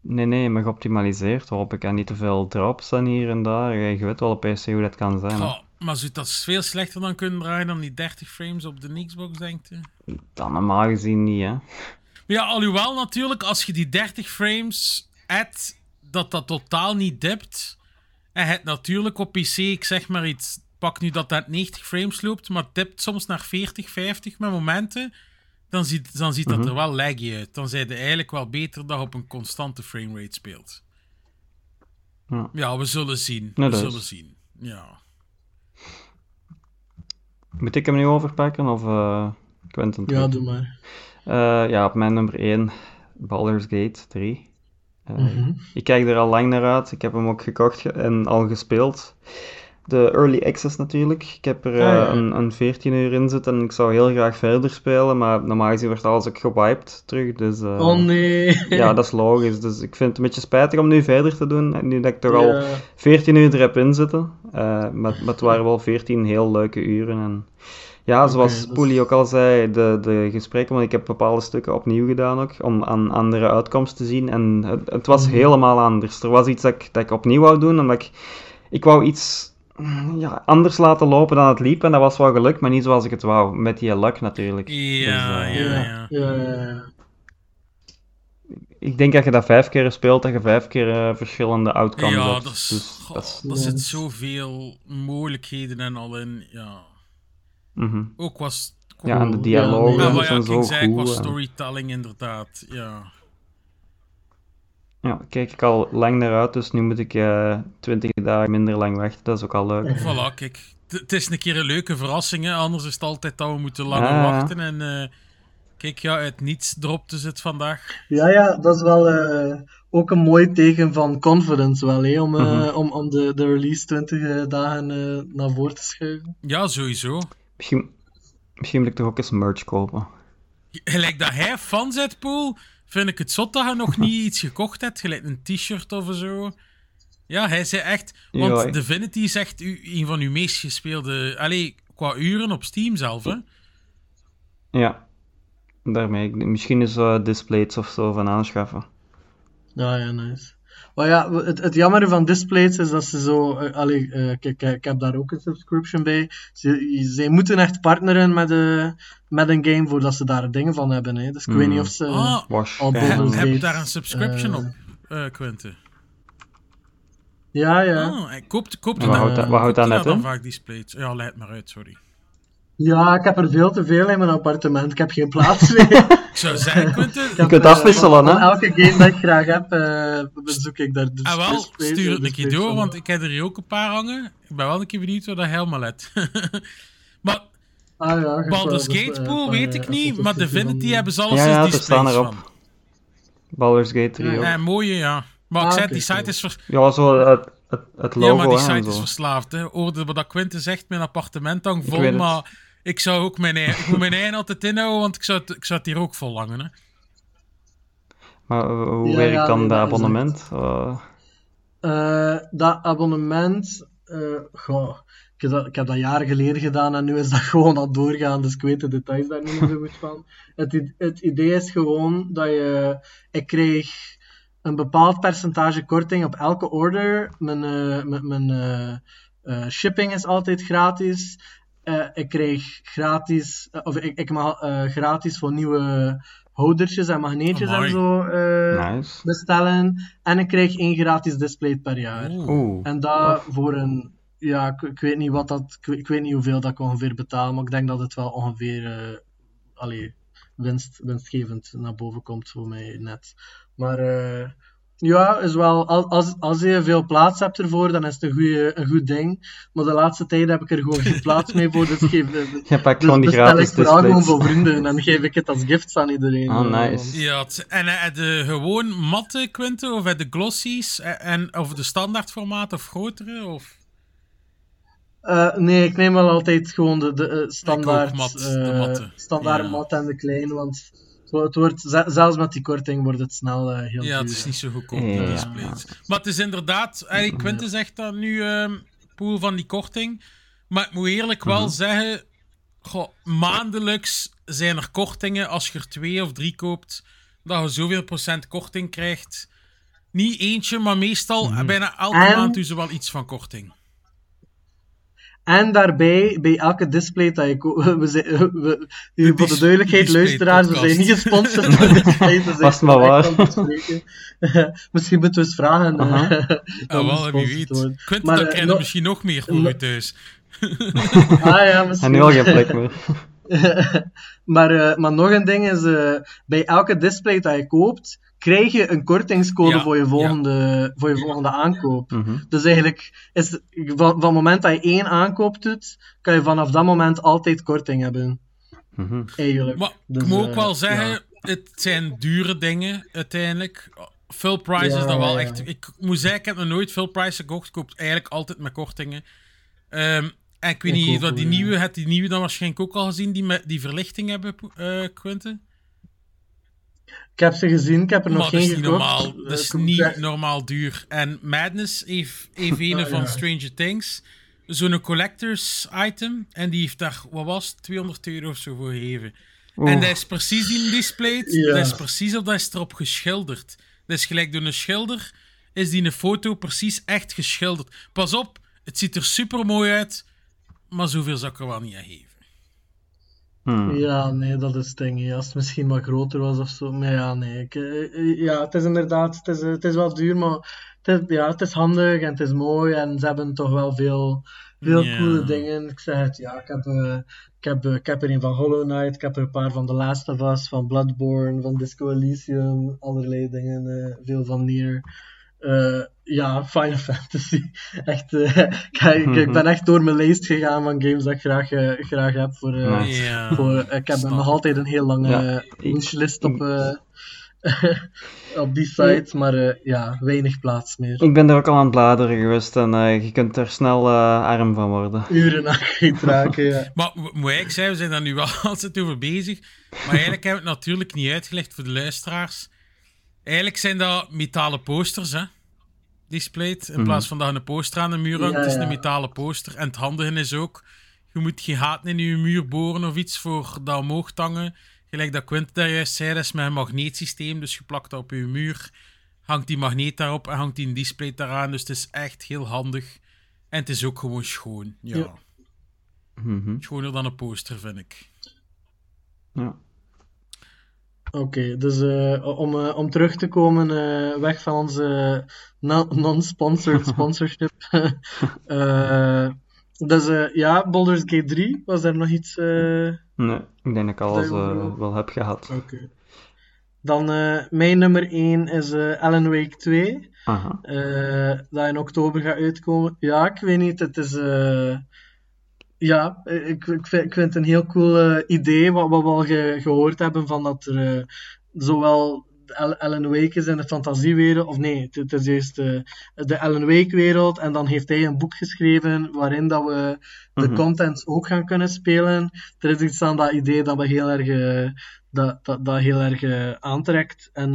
Nee, nee, maar geoptimaliseerd hoop ik. En niet te veel drops dan hier en daar. Je weet wel op PC hoe dat kan zijn. Ja, maar zou dat veel slechter dan kunnen draaien dan die 30 frames op de Xbox, denkt u? Dan normaal gezien niet, hè. Ja, alhoewel natuurlijk, als je die 30 frames addt, dat dat totaal niet dipt. En het natuurlijk op PC, ik zeg maar iets, pak nu dat dat 90 frames loopt, maar het dipt soms naar 40, 50 met momenten, dan ziet, dan ziet dat Mhm. er wel laggy uit. Dan zijn eigenlijk wel beter dat je op een constante framerate speelt. Ja. Ja, we zullen zien. Nee, we zullen is- zien. Ja. Moet ik hem nu overpakken of eh Quentin? Ja, doe maar. Eh, ja, op mijn nummer 1, Baldur's Gate 3. Eh, Mhm. Ik kijk er al lang naar uit. Ik heb hem ook gekocht ge- en al gespeeld. De Early Access natuurlijk. Ik heb er Ah, ja. eh, een, een 14 uur in zitten en ik zou heel graag verder spelen, maar normaal gezien wordt alles ook gewiped terug. Dus eh, Oh nee. ja, dat is logisch. Dus ik vind het een beetje spijtig om nu verder te doen. en Nu dat ik toch al Ja. 14 uur er heb in zitten. Eh, maar, maar het waren wel 14 heel leuke uren. En ja, zoals dat is- Poelie ook al zei, de, de gesprekken, want ik heb bepaalde stukken opnieuw gedaan ook, om aan andere uitkomsten te zien. En het, het was Mhm. helemaal anders. Er was iets dat ik, dat ik opnieuw wou doen, omdat ik, ik wou iets ja, anders laten lopen dan het liep. En dat was wel gelukt, maar niet zoals ik het wou. Met die luck natuurlijk. Ja, Dus, eh, ja, Ja, ja. ja. Ik denk dat je dat vijf keer speelt, dat je vijf keer eh, verschillende outcomes Ja, hebt. dat is, Dus goh, dat is- daar zit zoveel mogelijkheden en al in. Ja. mhm. Ook was. Ja, en de dialogen Ja, wat zijn ja, zo ik zei, qua goed. en- storytelling inderdaad. Ja. Ja, kijk ik al lang naar uit, dus nu moet ik eh 20 dagen minder lang wachten. Dat is ook al leuk. Voilà, kijk. Het- is een keer een leuke verrassing, hè. anders is het altijd dat we moeten langer Ja, ja. wachten. En eh, kijk, ja, uit niets dropte het vandaag. Ja, ja, dat is wel eh, ook een mooi teken van confidence wel, hè, om, eh, Mhm. om, om de, de release 20 eh, dagen eh, naar voren te schuiven. Ja, sowieso. Misschien, misschien moet ik toch ook eens merch kopen. Gelijk dat hij fan zet, Poel, vind ik het zot dat hij nog niet iets gekocht hebt. Gelijk een t-shirt of zo. Ja, hij zei echt... Want Ja, Divinity is echt u, een van uw meest gespeelde... Allee, qua uren op Steam zelf, hè. Ja, daarmee. Misschien is eh displays of zo van aanschaffen. Ja, ja, nice. Maar ja, het, het jammer van Displays is dat ze zo... eh, allee, eh, kijk, ik heb daar ook een subscription bij. Ze, ze moeten echt partneren met, eh, met een game voordat ze daar dingen van hebben. Hè. Dus ik weet Hmm. niet of ze... Ah, Wash. al heb, heb je daar een subscription eh, op, eh Quinte? Ja, ja. Ah, hij koopt, koopt er wat houdt dat, wat houdt dat net dan in? vaak displays? Ja, leid maar uit, sorry. Ja, ik heb er veel te veel in mijn appartement. Ik heb geen plaats meer. Ik zou zeggen, Quinte... Je kunt afwisselen, hè? elke game dat ik graag heb, eh bezoek ik daar dus Ah, wel, stuur het een keer door, want ik heb er hier ook een paar hangen. Ik ben wel een keer benieuwd wat dat helemaal let. maar Ah, ja, ik Baldur's wou- Gate eh, Pool weet eh, ik niet, maar subscriptie Divinity van- hebben ze alles Ja, ja, ze staan erop. van. Baldur's Gate 3 ook. Eh, mooie, ja. Maar ik Ah, zei, oké, die site cool. is vers- Ja, zo het, het, het logo ja, maar die site is verslaafd. Hè. Hoorde wat dat Quinte zegt, mijn appartement hangt Ik vol, maar ik zou ook mijn eigen, ik moet mijn eigen altijd inhouden, want ik zou, het, ik zou het hier ook vol hangen. Hè. Maar eh, hoe Ja, werkt ja, dan nee, dat is abonnement? Eh, Eh, dat abonnement, eh, goh, ik, heb dat, ik heb dat jaren geleden gedaan en nu is dat gewoon al doorgaan, dus ik weet de details daar niet meer zo goed van. Het, idee is gewoon dat je, ik kreeg een bepaald percentage korting op elke order. Mijn, eh, mijn, mijn eh, eh, shipping is altijd gratis. Eh, ik kreeg gratis, eh, of ik, ik mag eh, gratis voor nieuwe houdertjes en magneetjes Amai. en zo eh, nice. bestellen. En ik krijg één gratis display per jaar. Oeh. En dat voor een, ja, ik, ik weet niet wat dat, ik, weet- ik weet niet hoeveel dat ik ongeveer betaal, maar ik denk dat het wel ongeveer, eh allee, winst, winstgevend naar boven komt voor mij net. Maar eh, ja, is wel, al- als, als je veel plaats hebt ervoor, dan is het een, goeie, een goed ding. Maar de laatste tijd heb ik er gewoon geen plaats meer voor, dus geef, Je pakt dus gewoon die gratis ik vooral gewoon voor vrienden en geef ik het als gifts aan iedereen. Ah, eh, nice. Ja, het- en eh, de gewoon matte Quinte, of eh, de glossies, eh, en, of de standaard formaat, of grotere, of... Eh, nee, ik neem wel altijd gewoon de, de standaard, mat, eh, de matte. standaard Ja. mat en de kleine, want het wordt, ze- zelfs met die korting wordt het snel eh, heel Ja, duur. het is niet zo goedkoop, Ja. die displays. Maar het is inderdaad, hey, Quinte zegt dan nu, ehm poel van die korting. Maar ik moet eerlijk wel Mhm. zeggen, goh, maandelijks zijn er kortingen als je er twee of drie koopt, dat je zoveel procent korting krijgt. Niet eentje, maar meestal, Mhm. bijna elke En- maand doen ze wel iets van korting. En daarbij, bij elke display dat je koopt, we zijn, we, voor de duidelijkheid, display luisteraars, we zijn niet gesponsord door displays. dus Was maar waar. Misschien moeten we eens vragen. eh, Aha. om Ah, wel, wie weet. Quinte, Maar, dan eh, no- misschien nog meer voor no- je thuis. Ah ja, En misschien. nu al geen plek meer. maar, eh, maar nog een ding is, eh, bij elke display dat je koopt, krijg je een kortingscode Ja, voor, je volgende, voor je volgende aankoop. Mhm. Dus eigenlijk, is, van, van het moment dat je één aankoop doet, kan je vanaf dat moment altijd korting hebben. Mhm. Eigenlijk. Maar Dus, ik moet ook eh, wel zeggen, ja. het zijn dure dingen uiteindelijk. Full price Ja, is dat wel ja, ja. echt. Ik moet zeggen, ik heb nog nooit full price gekocht. Ik koop eigenlijk altijd met kortingen. Ehm, en ik weet Ik niet, wat die nieuwe, had die nieuwe dan waarschijnlijk ook al gezien, die met die verlichting hebben, eh Quinten? Ik heb ze gezien, ik heb er nog Maar geen is niet gekocht. normaal. Eh, Dat is niet normaal duur. En Madness heeft, heeft een van ja. Stranger Things. Zo'n collectors item. En die heeft daar, wat was het, 200 euro of zo voor gegeven. En dat is precies die displayed. Ja. Dat is precies op, dat is erop geschilderd. Dat is gelijk door een schilder. Is die een foto precies echt geschilderd. Pas op, het ziet er super mooi uit. Maar zoveel zou ik er wel niet aan geven. Hmm. Ja, nee, dat is het ding. ja. Als het misschien wat groter was of zo. Maar ja, nee. Ik, eh, ja, het is inderdaad, het is, het is wel duur, maar het is, ja, het is handig en het is mooi. En ze hebben toch wel veel, veel coole dingen. Ik zeg het, ja, ik heb, eh, ik, heb, eh, ik heb er een van Hollow Knight, ik heb er een paar van The Last of Us, van Bloodborne, van Disco Elysium, allerlei dingen. veel van Nier. Eh, ja, Final Fantasy. Echt, eh, kijk, ik ben echt door mijn lijst gegaan van games dat ik graag, eh, graag heb voor, eh, voor, ik heb nog altijd een heel lange Ja, wishlist op, eh, op die site, maar eh, ja, weinig plaats meer. Ik ben er ook al aan het bladeren geweest en eh, je kunt er snel arm van worden. Uren aan raken, ja. Maar moet ik zeggen, we zijn daar nu wel altijd over bezig. Maar eigenlijk hebben we het natuurlijk niet uitgelegd voor de luisteraars. Eigenlijk zijn dat metalen posters, hè? Displayed. In plaats van dat je een poster aan de muur hangt, Ja, het is een metalen poster. En het handige is ook, je moet geen gaten in je muur boren of iets voor dat omhoog hangen. Gelijk dat Quint daar juist zei, dat is met een magneetsysteem. Dus je plakt dat op je muur, hangt die magneet daarop en hangt die een display daaraan. Dus het is echt heel handig. En het is ook gewoon schoon. Ja. Ja. Mhm. Schoner dan een poster, vind ik. Ja. Oké, dus eh, om, eh, om terug te komen, eh, weg van onze non-sponsored sponsorship. Dus ja, Baldur's Gate 3, was er nog iets... Nee, ik denk dat ik alles wel- heb gehad. Oké. Dan mijn nummer 1 is Alan Wake 2. Aha. dat in oktober gaat uitkomen. Ja, ik weet niet, het is... ja, ik, ik, vind, ik vind het een heel cool eh, idee, wat, wat we al ge- gehoord hebben, van dat er eh, zowel Al- Alan Wake is in de fantasiewereld, of nee, het, het is juist eh, de Alan Wake-wereld, en dan heeft hij een boek geschreven waarin dat we de Mhm. content ook gaan kunnen spelen. Er is iets aan dat idee dat me heel erg, dat, dat, dat heel erg aantrekt. En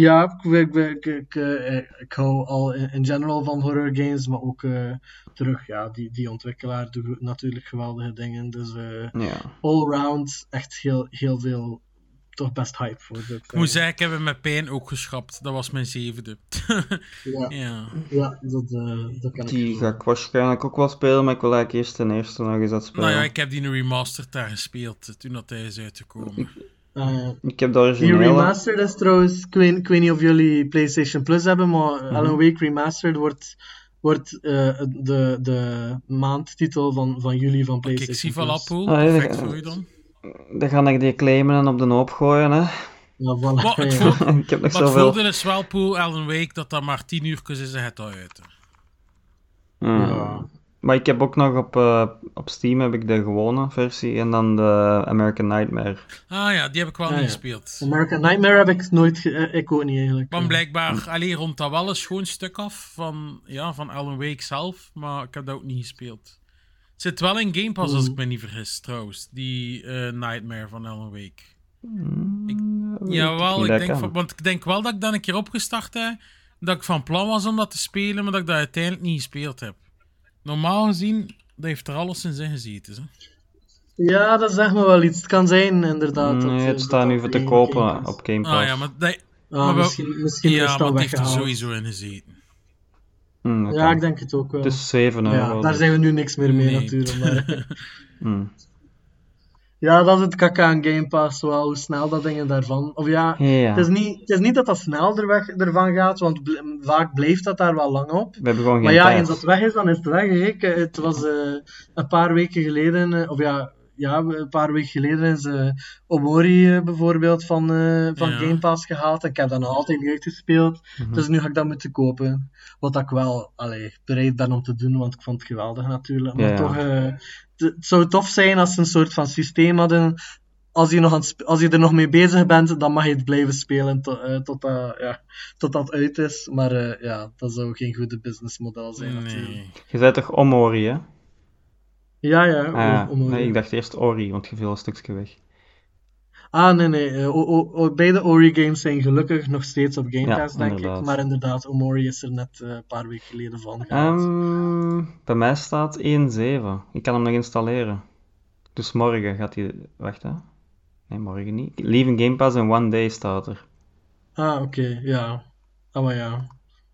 ja, ik, ik, ik, ik, eh, ik hou al in, in general van horror games, maar ook eh, terug, ja, die, die ontwikkelaar doet natuurlijk geweldige dingen. Dus eh, Ja. all round echt heel, heel veel, toch best hype voor. dit, Ik moet zeggen, ik heb hem met pijn ook geschrapt. Dat was mijn zevende. Ja, ja. ja dat, eh, dat kan ik Die wel. ga ik waarschijnlijk ook wel spelen, maar ik wil eigenlijk eerst ten eerste nog eens dat spelen. Nou ja, ik heb die een remastered daar gespeeld eh, toen dat hij is uitgekomen. Eh, Ik heb de Die remastered is trouwens, ik weet, ik weet niet of jullie PlayStation Plus hebben, maar Mhm. Alan Wake Remastered wordt, wordt eh, de, de maandtitel van, van jullie van PlayStation ik zie Plus. Pool. Ah, Perfect ja. voor u dan. Dan ga ik die claimen en op de hoop gooien. Hè. Ja, voilà. Maar het, Ja. ik heb nog maar het zoveel. is wel, Pool, Alan Wake, dat dat maar 10 uur is en het al uit. Hmm. Ja. Maar ik heb ook nog op, eh, op Steam heb ik de gewone versie en dan de American Nightmare. Ah ja, die heb ik wel niet ja. gespeeld. American Nightmare heb ik nooit, ge- eh, ik ook niet eigenlijk. Maar blijkbaar, alleen rond dat wel een schoon stuk af van, ja, van Alan Wake zelf, maar ik heb dat ook niet gespeeld. Het zit wel in Game Pass, als Mm. ik me niet vergis, trouwens. Die eh, Nightmare van Alan Wake. Ik, Weet jawel, niet ik denk, van- want ik denk wel dat ik dan een keer opgestart heb, dat ik van plan was om dat te spelen, maar dat ik dat uiteindelijk niet gespeeld heb. Normaal gezien, dat heeft er alles in zijn gezeten. Hè? Ja, dat zegt me wel iets. Het kan zijn, inderdaad. dat, Nee, het staat nu voor te kopen Game op Game Pass. Ah ja, maar, dat, Ah, maar wel- misschien, misschien is maar het heeft er sowieso in gezeten. Hmm, Ja, kan. ik denk het ook wel. Het is 7 euro. ja, daar dus- zijn we nu niks meer mee Nee. natuurlijk. Maar... Hmm. Ja, dat is het kaka aan Game Pass, wel, hoe snel dat dingen daarvan. Of ja, Ja. het, is niet, het is niet dat dat snel er weg, ervan gaat, want bl- vaak blijft dat daar wel lang op. We hebben gewoon geen Maar ja, tijd. eens dat weg is, dan is het weg. Ik, Het was eh, een paar weken geleden, eh, of ja, ja, een paar weken geleden is eh, Omori eh, bijvoorbeeld van, eh, van Ja. Game Pass gehaald. En ik heb dat nog altijd niet uitgespeeld. Mhm. Dus nu ga ik dat moeten kopen. Wat ik wel allee, bereid ben om te doen, want ik vond het geweldig natuurlijk. Maar Ja, toch, het zou tof zijn als ze een soort van systeem hadden als je, nog aan als je er nog mee bezig bent, dan mag je het blijven spelen tot, tot, dat, ja, tot dat uit is. Maar ja, dat zou geen goede businessmodel zijn natuurlijk. Nee. Je zei toch Omori, hè? Ja, ja. Ah, om- nee, ik dacht eerst Ori, want je viel een stukje weg. Ah, nee, nee. eh, o- beide Ori-games zijn gelukkig nog steeds op Game Ja, Pass, denk inderdaad. ik. Maar inderdaad, Omori is er net eh, een paar weken geleden van gehaald. Ehm, bij mij staat 1.7. Ik kan hem nog installeren. Dus morgen gaat hij... Wacht, hè? Nee, morgen niet. Leaving Game Pass in one day staat er. Ah, oké, ja. Ah, maar ja.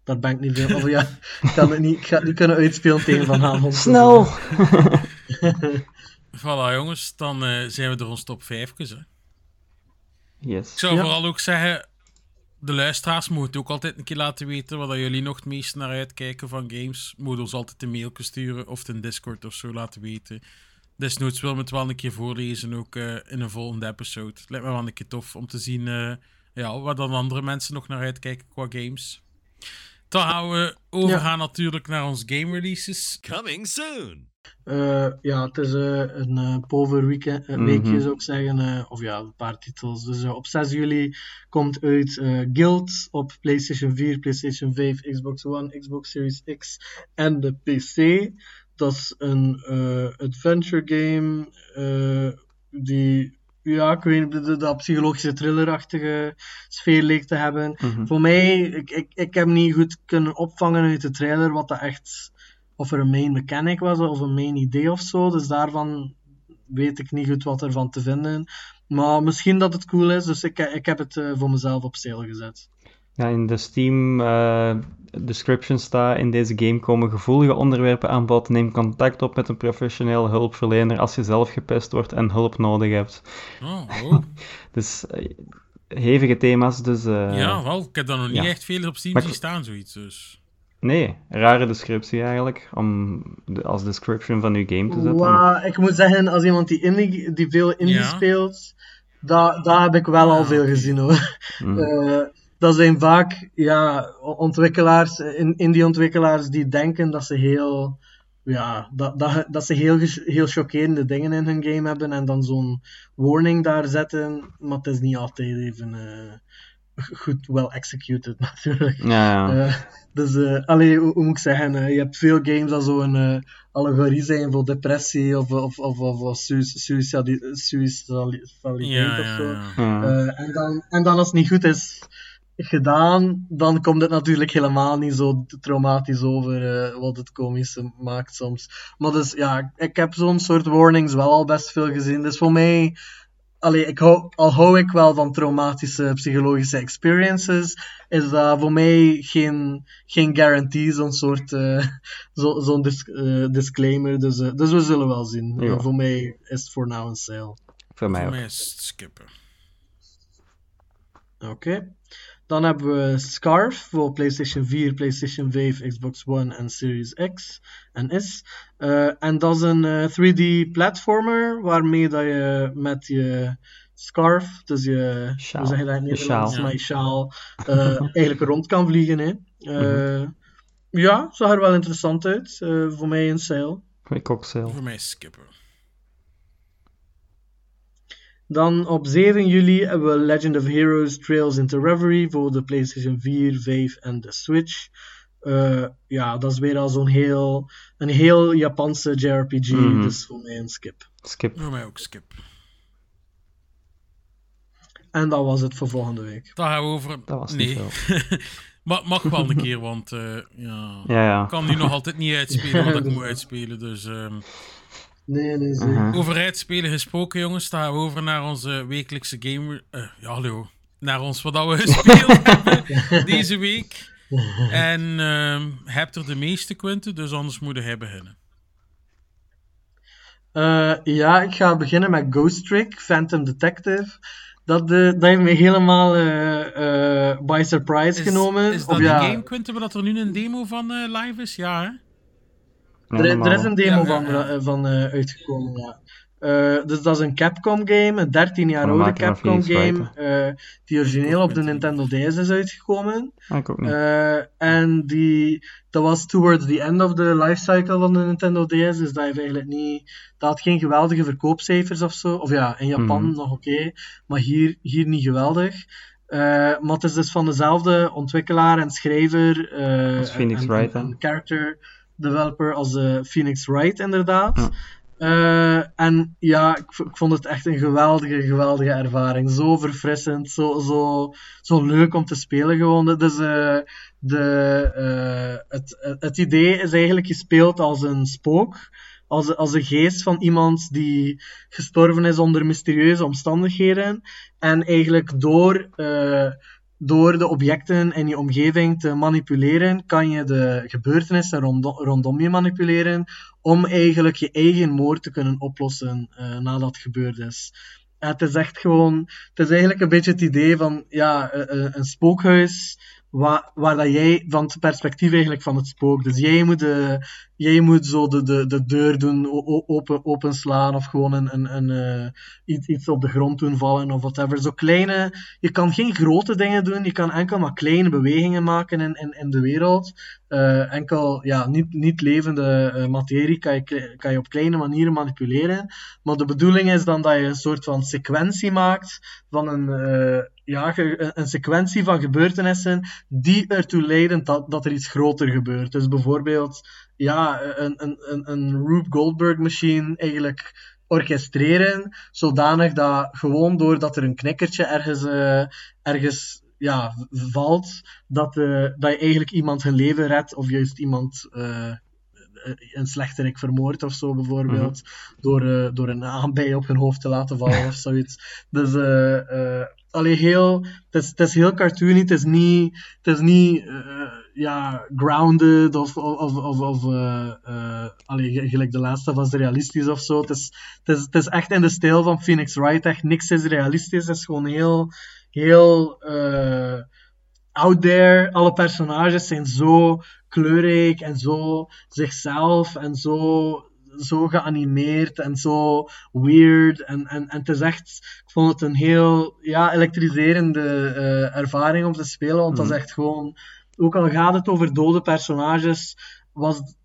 Daar ben ik niet veel... Of ja, ik, kan het niet, ik ga het niet kunnen uitspelen tegen Van Havond. Snel! Voilà, jongens, dan eh, zijn we door ons top 5. Hè. Yes. Ik zou Ja. vooral ook zeggen, de luisteraars moeten ook altijd een keer laten weten wat jullie nog het meest naar uitkijken van games. Moet ons altijd een mailje sturen of een Discord of zo laten weten. Desnoods wil we het wel een keer voorlezen, ook eh, in een volgende episode. Lijkt me wel een keer tof om te zien eh, ja, waar dan andere mensen nog naar uitkijken qua games. Dan gaan we overgaan natuurlijk naar ons game releases. Coming soon. Eh, ja, het is eh, een eh pover weekend, Mhm. weekje zou ik zeggen. of ja, een paar titels. Dus op 6 juli komt uit Guild op PlayStation 4, PlayStation 5, Xbox One, Xbox Series X en de PC. Dat is een adventure game die, ja, ik weet niet, de- dat psychologische thrillerachtige sfeer leek te hebben. Mhm. Voor mij, ik, ik, ik heb niet goed kunnen opvangen uit de trailer wat dat echt, of er een main mechanic was of een main idee of zo. Dus daarvan weet ik niet goed wat ervan te vinden. Maar misschien dat het cool is, dus ik, ik heb het eh, voor mezelf op sale gezet. Ja, in de Steam eh, description staat in deze game komen gevoelige onderwerpen aan bod. Neem contact op met een professioneel hulpverlener als je zelf gepest wordt en hulp nodig hebt. Oh, oh. Dus eh, hevige thema's, dus... eh, ja, wel, ik heb daar nog niet ja. echt veel op Steam zien staan, zoiets. Dus. Nee, rare descriptie eigenlijk, om de- als description van uw game te zetten. Ik moet zeggen, als iemand die, indie, die veel indie Ja. speelt, daar heb ik wel al veel gezien hoor. Mm. Eh, dat zijn vaak ja, ontwikkelaars, in, indie-ontwikkelaars die denken dat ze heel, ja, dat, dat, dat ze heel, heel chockerende dingen in hun game hebben en dan zo'n warning daar zetten, maar het is niet altijd even eh, goed well executed natuurlijk. Ja, ja. Eh, dus, eh allee, hoe, hoe moet ik zeggen? eh, je hebt veel games dat zo'n eh allegorie zijn voor depressie of, of, of, of, of suicidaliteit Ja, of zo. Eh, en, dan, en dan als het niet goed is gedaan, dan komt het natuurlijk helemaal niet zo traumatisch over eh, wat het komische maakt soms. Maar dus ja, ik heb zo'n soort warnings wel al best veel gezien. Dus voor mij, allee, ik hou, al hou ik wel van traumatische psychologische experiences, is dat voor mij geen, geen guarantee, zo'n soort eh, zo, zo'n dis- eh, disclaimer. Dus, eh, dus we zullen wel zien. Ja. Voor mij is het voor now een sale. Voor mij Voor mij is het skippen. Oké. Dan hebben we Scarf voor PlayStation 4, PlayStation 5, Xbox One en Series X en S. Eh, en dat is een eh, 3D-platformer waarmee dat je met je scarf, dus je, Sjaal. hoe zeg je dat in Je Nederlands? sjaal, eh, eigenlijk rond kan vliegen. Hè. Eh, Ja, zag er wel interessant uit. Eh, voor mij een sale. Ik ook zelf. Voor mij is skippen. Dan op 7 juli hebben we Legend of Heroes Trails into Reverie voor de PlayStation 4, 5 en de Switch. Eh, ja, dat is weer al zo'n heel, een heel Japanse JRPG, Mhm. dus voor mij een skip. Skip. Voor mij ook skip. En dat was het voor volgende week. Dan gaan we over... Dat was nee. niet veel. mag, wel een keer, want eh, ja... Ja, ja. Ik kan nu nog altijd niet uitspelen wat ik moet uitspelen, dus... ehm, Nee, nee, zeker. Over uitspelen gesproken, jongens, gaan we over naar onze wekelijkse game... eh, ja, hallo. Naar ons wat we gespeeld hebben deze week. En ehm hebt er de meeste, Quinten, dus anders moeten hij beginnen. Eh, ja, ik ga beginnen met Ghost Trick, Phantom Detective. Dat, eh, dat heeft me helemaal eh, eh, by surprise Is, genomen. is dat Of ja, game, Quinten, waar dat er nu een demo van eh, live is? Ja, hè? Er, er is een demo Ja, van, eh, van eh, uitgekomen, ja. Eh, dus dat is een Capcom game, een 13 jaar oude Capcom game, eh, die origineel op de. Nintendo DS is uitgekomen. Ah, ik ook niet. Eh, en die, dat was towards the end of the lifecycle van de Nintendo DS, dus dat heeft eigenlijk niet, dat had geen geweldige verkoopcijfers of zo. Of ja, in Japan Mhm. nog oké, maar hier, hier niet geweldig. Eh, maar het is dus van dezelfde ontwikkelaar en schrijver eh, Als Phoenix en, Wright, en character developer als Phoenix Wright, inderdaad. Ja. Eh, en ja, ik, ik vond het echt een geweldige, geweldige ervaring. Zo verfrissend, zo, zo, zo leuk om te spelen gewoon. Dus eh, de, eh, het, het idee is eigenlijk gespeeld als een spook. Als, als de geest van iemand die gestorven is onder mysterieuze omstandigheden. En eigenlijk door, door de objecten in je omgeving te manipuleren, kan je de gebeurtenissen rondom, je manipuleren om eigenlijk je eigen moord te kunnen oplossen eh, nadat het gebeurd is. Het is echt gewoon, het is eigenlijk een beetje het idee van ja, eh, eh, een spookhuis waar, waar dat jij van het perspectief eigenlijk van het spook. Dus jij moet, de, jij moet zo de, de, de deur doen, open, openslaan of gewoon een, een, een, eh, iets, iets op de grond doen vallen of whatever. Zo kleine, je kan geen grote dingen doen, je kan enkel maar kleine bewegingen maken in, in, in de wereld. Eh, enkel ja, niet, niet levende eh, materie kan je, kan je op kleine manieren manipuleren. Maar de bedoeling is dan dat je een soort van sequentie maakt van een, ja, een sequentie van gebeurtenissen die ertoe leiden dat, dat er iets groter gebeurt. Dus bijvoorbeeld ja, een, een, een, een Rube Goldberg machine eigenlijk orchestreren, zodanig dat gewoon doordat er een knikkertje ergens, eh, ergens ja, valt, dat, eh, dat je eigenlijk iemand hun leven redt of juist iemand eh, een slechterik vermoordt of zo bijvoorbeeld, door, eh, door een aanbij op hun hoofd te laten vallen of zoiets. Dus allee, heel, het is, het heel cartoony, het is niet, is niet eh, ja, grounded of, of, of, of eh, eh, gelijk de laatste was realistisch of zo. Het is, het, is, het is echt in de stijl van Phoenix Wright, echt niks is realistisch, het is gewoon heel, heel out there. Alle personages zijn zo kleurrijk en zo zichzelf en zo, zo geanimeerd en zo weird. En, en, en het is echt, ik vond het een heel ja, elektriserende eh, ervaring om te spelen, want dat is echt gewoon, ook al gaat het over dode personages, was het-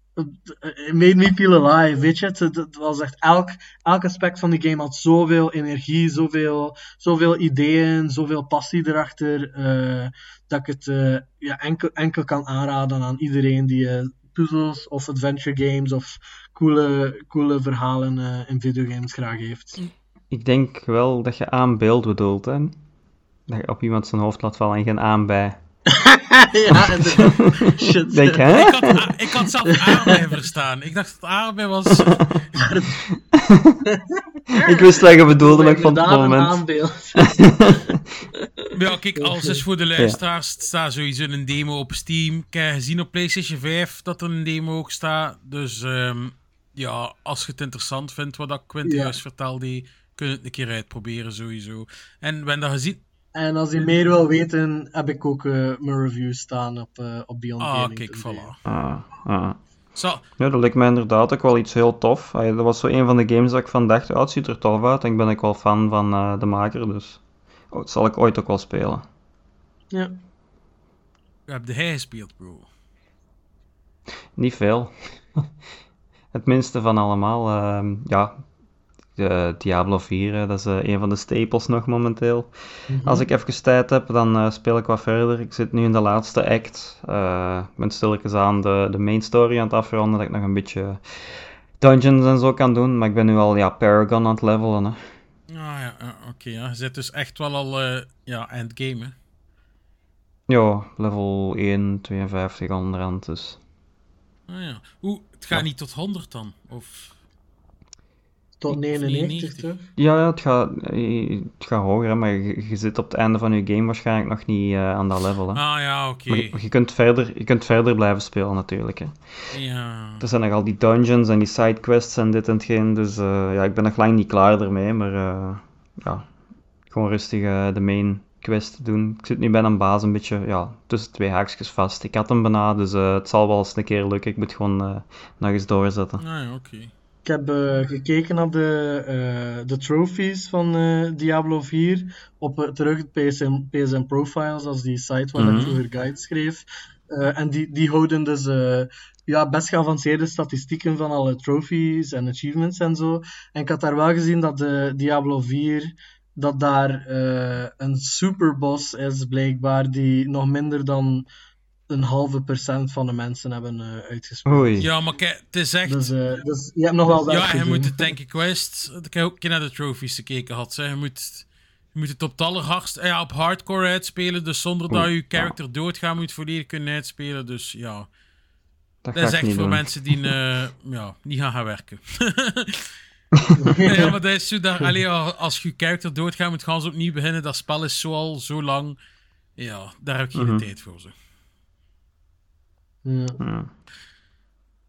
it made me feel alive, weet je. Het, het- was echt elk, elk aspect van die game had zoveel energie, zoveel, zoveel ideeën, zoveel passie erachter, eh, dat ik het eh, ja, enkel, enkel kan aanraden aan iedereen die eh, puzzels of adventure games of coole, coole verhalen eh, in videogames graag heeft. Ik denk wel dat je aan beeld bedoelt, hè? Dat je op iemand zijn hoofd laat vallen en geen aan bij. ja, shit. Denk, hè? Ik had, ik had zelf aardbei verstaan. Ik dacht dat aardbei was... Ik wist wat je bedoelde, maar ik vond het moment. aanbeeld. Ja, kijk, alles is voor de luisteraars. Het staat sowieso een demo op Steam. Ik heb gezien op PlayStation 5 dat er een demo ook staat. Dus ehm, ja, als je het interessant vindt wat dat Quint Ja. juist vertelde, kun je het een keer uitproberen sowieso. En we hebben dat gezien... En als je meer wil weten, heb ik ook eh, mijn review staan op, eh op Beyond Ah, Gaming. kijk, voilà. Ah, ah. Zo, Ja, dat lijkt mij inderdaad ook wel iets heel tof. Dat was zo een van de games dat ik van dacht, ja, het ziet er tof uit. En ik ben ook wel fan van eh, de maker, dus oh, dat zal ik ooit ook wel spelen. Ja. heb hij gespeeld, bro? Niet veel. Het minste van allemaal. ehm, ja, Diablo 4, hè, dat is eh, een van de staples nog momenteel. Als ik even tijd heb, dan eh, speel ik wat verder. Ik zit nu in de laatste act. Eh, ik ben stilletjes aan de, de main story aan het afronden, dat ik nog een beetje dungeons en zo kan doen. Maar ik ben nu al ja, Paragon aan het levelen. Hè. Ah ja, oké. ja. Je zit dus echt wel al ja, endgame, hè? Ja, level 1, 52 onderhand dus. Ah ja. Hoe, het gaat Ja. niet tot 100 dan? Of... Tot Of 99, 99. toch? Ja, ja, het gaat, het gaat hoger, hè, maar je, je zit op het einde van je game waarschijnlijk nog niet eh, aan dat level. Hè. Ah ja, oké. Je, je kunt verder, je kunt verder blijven spelen natuurlijk. Hè. Ja. Er zijn nog al die dungeons en die sidequests en dit en hetgeen. Dus eh, ja, ik ben nog lang niet klaar ermee. Maar eh, ja, gewoon rustig eh, de main quest doen. Ik zit nu bij een baas een beetje ja, tussen twee haakjes vast. Ik had hem bijna, dus eh, het zal wel eens een keer lukken. Ik moet gewoon eh, nog eens doorzetten. Ah ja, oké. Ik heb eh, gekeken naar de, eh, de trophies van eh, Diablo 4 op terug het PSN, PSN Profiles, als die site waar ik vroeger guides schreef. Eh, en die, die houden dus eh, ja, best geavanceerde statistieken van alle trophies en achievements en zo. En ik had daar wel gezien dat de Diablo 4 dat daar eh, een superboss is, blijkbaar, die nog minder dan een halve procent van de mensen hebben eh, uitgespeeld. Oei. Ja, maar kijk, het is echt... Dus, eh, dus je hebt nog wel Ja, je doen. moet het denk ik wist. Ik heb ook een keer naar de trophies gekeken had. Hè. Je, moet, je moet het op het allerhardst, ja, op hardcore uitspelen. Dus zonder dat je character doodgaat, moet je het volledig kunnen uitspelen. Dus ja, Dat, dat is echt voor doen. mensen die eh, ja, niet gaan gaan werken. ja, maar dat is zo dat, allee, ja, als je character doodgaat, moet je gaan ze opnieuw beginnen. Dat spel is zo al zo lang. Ja, daar heb ik geen Mhm. tijd voor. Zo. Ja.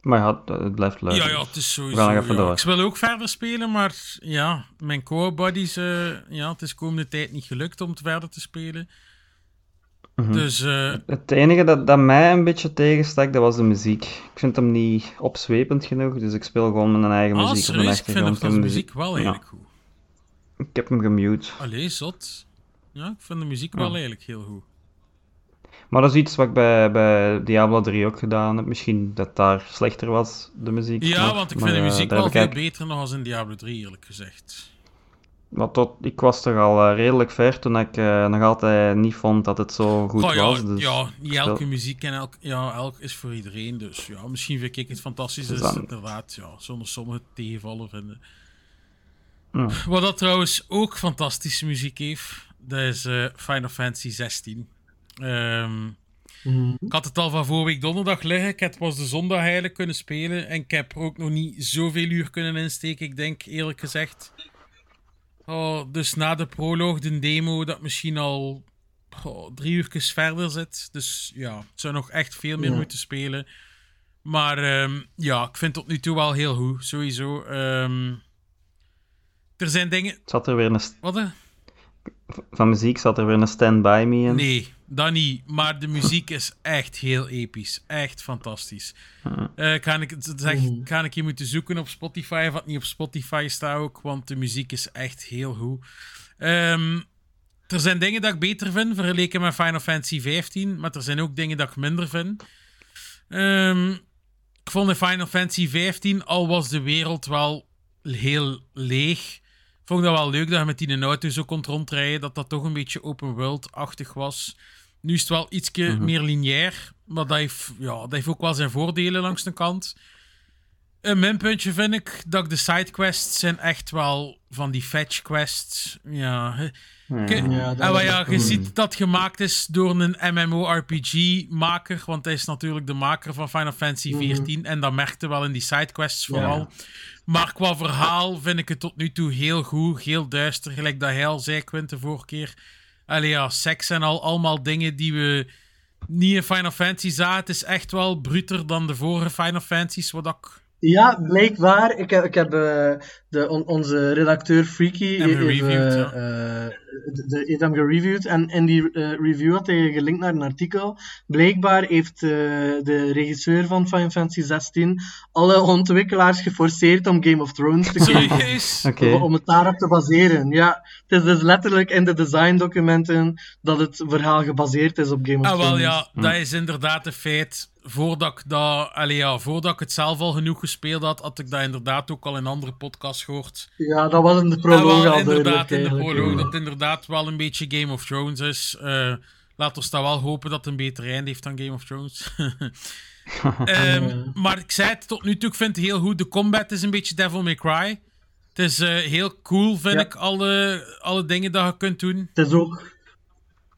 Maar ja, het- het blijft leuk. Ja, ja, het is sowieso. Ja. Ik wil ook verder spelen, maar ja, mijn core buddies, eh, ja, het is komende tijd niet gelukt om het verder te spelen. Mhm. Dus eh, Het enige dat, dat mij een beetje tegenstak, dat was de muziek. Ik vind hem niet opzwepend genoeg, dus ik speel gewoon mijn eigen ah, muziek serieus, ik vind dat de muziek wel ja. eigenlijk goed. Ik heb hem gemute. Allee, zot. Ja, ik vind de muziek wel eigenlijk heel goed. Maar dat is iets wat ik bij, bij Diablo 3 ook gedaan heb. Misschien dat daar slechter was, de muziek. Ja, want ik maar, vind de eh, muziek wel veel beter nog als in Diablo 3, eerlijk gezegd. Maar tot, ik was toch al eh, redelijk ver toen ik eh, nog altijd niet vond dat het zo goed Goh, ja, was. Dus ja, niet elke speel- muziek en elk, ja, elk is voor iedereen. Dus ja, misschien vind ik het fantastisch. Dus Dus dan- inderdaad, ja, zonder sommigen tegenvallen vinden. Ja. Wat dat trouwens ook fantastische muziek heeft, dat is eh, Final Fantasy 16. Ehm, Mhm. ik had het al van vorige week donderdag liggen. Ik heb pas de zondag eigenlijk kunnen spelen. En ik heb er ook nog niet zoveel uur kunnen insteken. Ik denk eerlijk gezegd. Oh, dus na de proloog, de demo, dat misschien al oh, drie uurtjes verder zit. Dus ja, het zou nog echt veel meer Ja. moeten spelen. Maar ehm, ja, ik vind het tot nu toe wel heel goed, sowieso. Ehm, er zijn dingen. Zat er weer een, Wat? Van muziek zat er weer een Stand By Me in. Nee, dat niet. Maar de muziek is echt heel episch. Echt fantastisch. Eh kan, ik, het zeg, Mhm. kan ik je moeten zoeken op Spotify, of wat niet op Spotify staat ook, want de muziek is echt heel goed. Ehm, er zijn dingen dat ik beter vind, vergeleken met Final Fantasy 15, maar er zijn ook dingen dat ik minder vind. Ehm, ik vond in Final Fantasy 15, al was de wereld wel heel leeg, vond ik dat wel leuk dat je met die auto zo kon rondrijden, dat dat toch een beetje open world-achtig was. Nu is het wel iets meer lineair, maar dat heeft, ja, dat heeft ook wel zijn voordelen langs de kant. Een minpuntje vind ik dat de sidequests zijn echt wel van die fetch quests. Ja. Ke- Ja, dat en wat is- ja, je ziet dat gemaakt is door een MMORPG-maker, want hij is natuurlijk de maker van Final Fantasy XIV en dat merkte wel in die sidequests vooral. Maar qua verhaal vind ik het tot nu toe heel goed, heel duister, gelijk dat hij al zei, Quint, de vorige keer. Allee ja, seks en al allemaal dingen die we niet in Final Fantasy zagen. Het is echt wel bruter dan de vorige Final Fantasies, wat ik... Ja, blijkbaar. Ik heb, ik heb eh, de, on- onze redacteur Freaky Hem gereviewd, ja. eh, de, de, heeft hem gereviewd. En in die eh, review had hij gelinkt naar een artikel. Blijkbaar heeft eh, de regisseur van Final Fantasy 16 alle ontwikkelaars geforceerd om Game of Thrones te kopen. Serieus? Oké. Om het daarop te baseren. Ja, het is dus letterlijk in de designdocumenten dat het verhaal gebaseerd is op Game of Ah, Thrones. wel ja, dat is inderdaad een feit. Voordat ik, dat, allee, ja, voordat ik het zelf al genoeg gespeeld had, had ik dat inderdaad ook al in andere podcasts gehoord. Ja, dat was in de proloog al inderdaad, duidelijk in de proloog, dat het inderdaad wel een beetje Game of Thrones is. Eh laat ons dan wel hopen dat het een beter einde heeft dan Game of Thrones. Ehm, maar ik zei het tot nu toe, ik vind het heel goed. De combat is een beetje Devil May Cry. Het is eh, heel cool, vind Ja. ik, alle, alle dingen dat je kunt doen. Het is ook...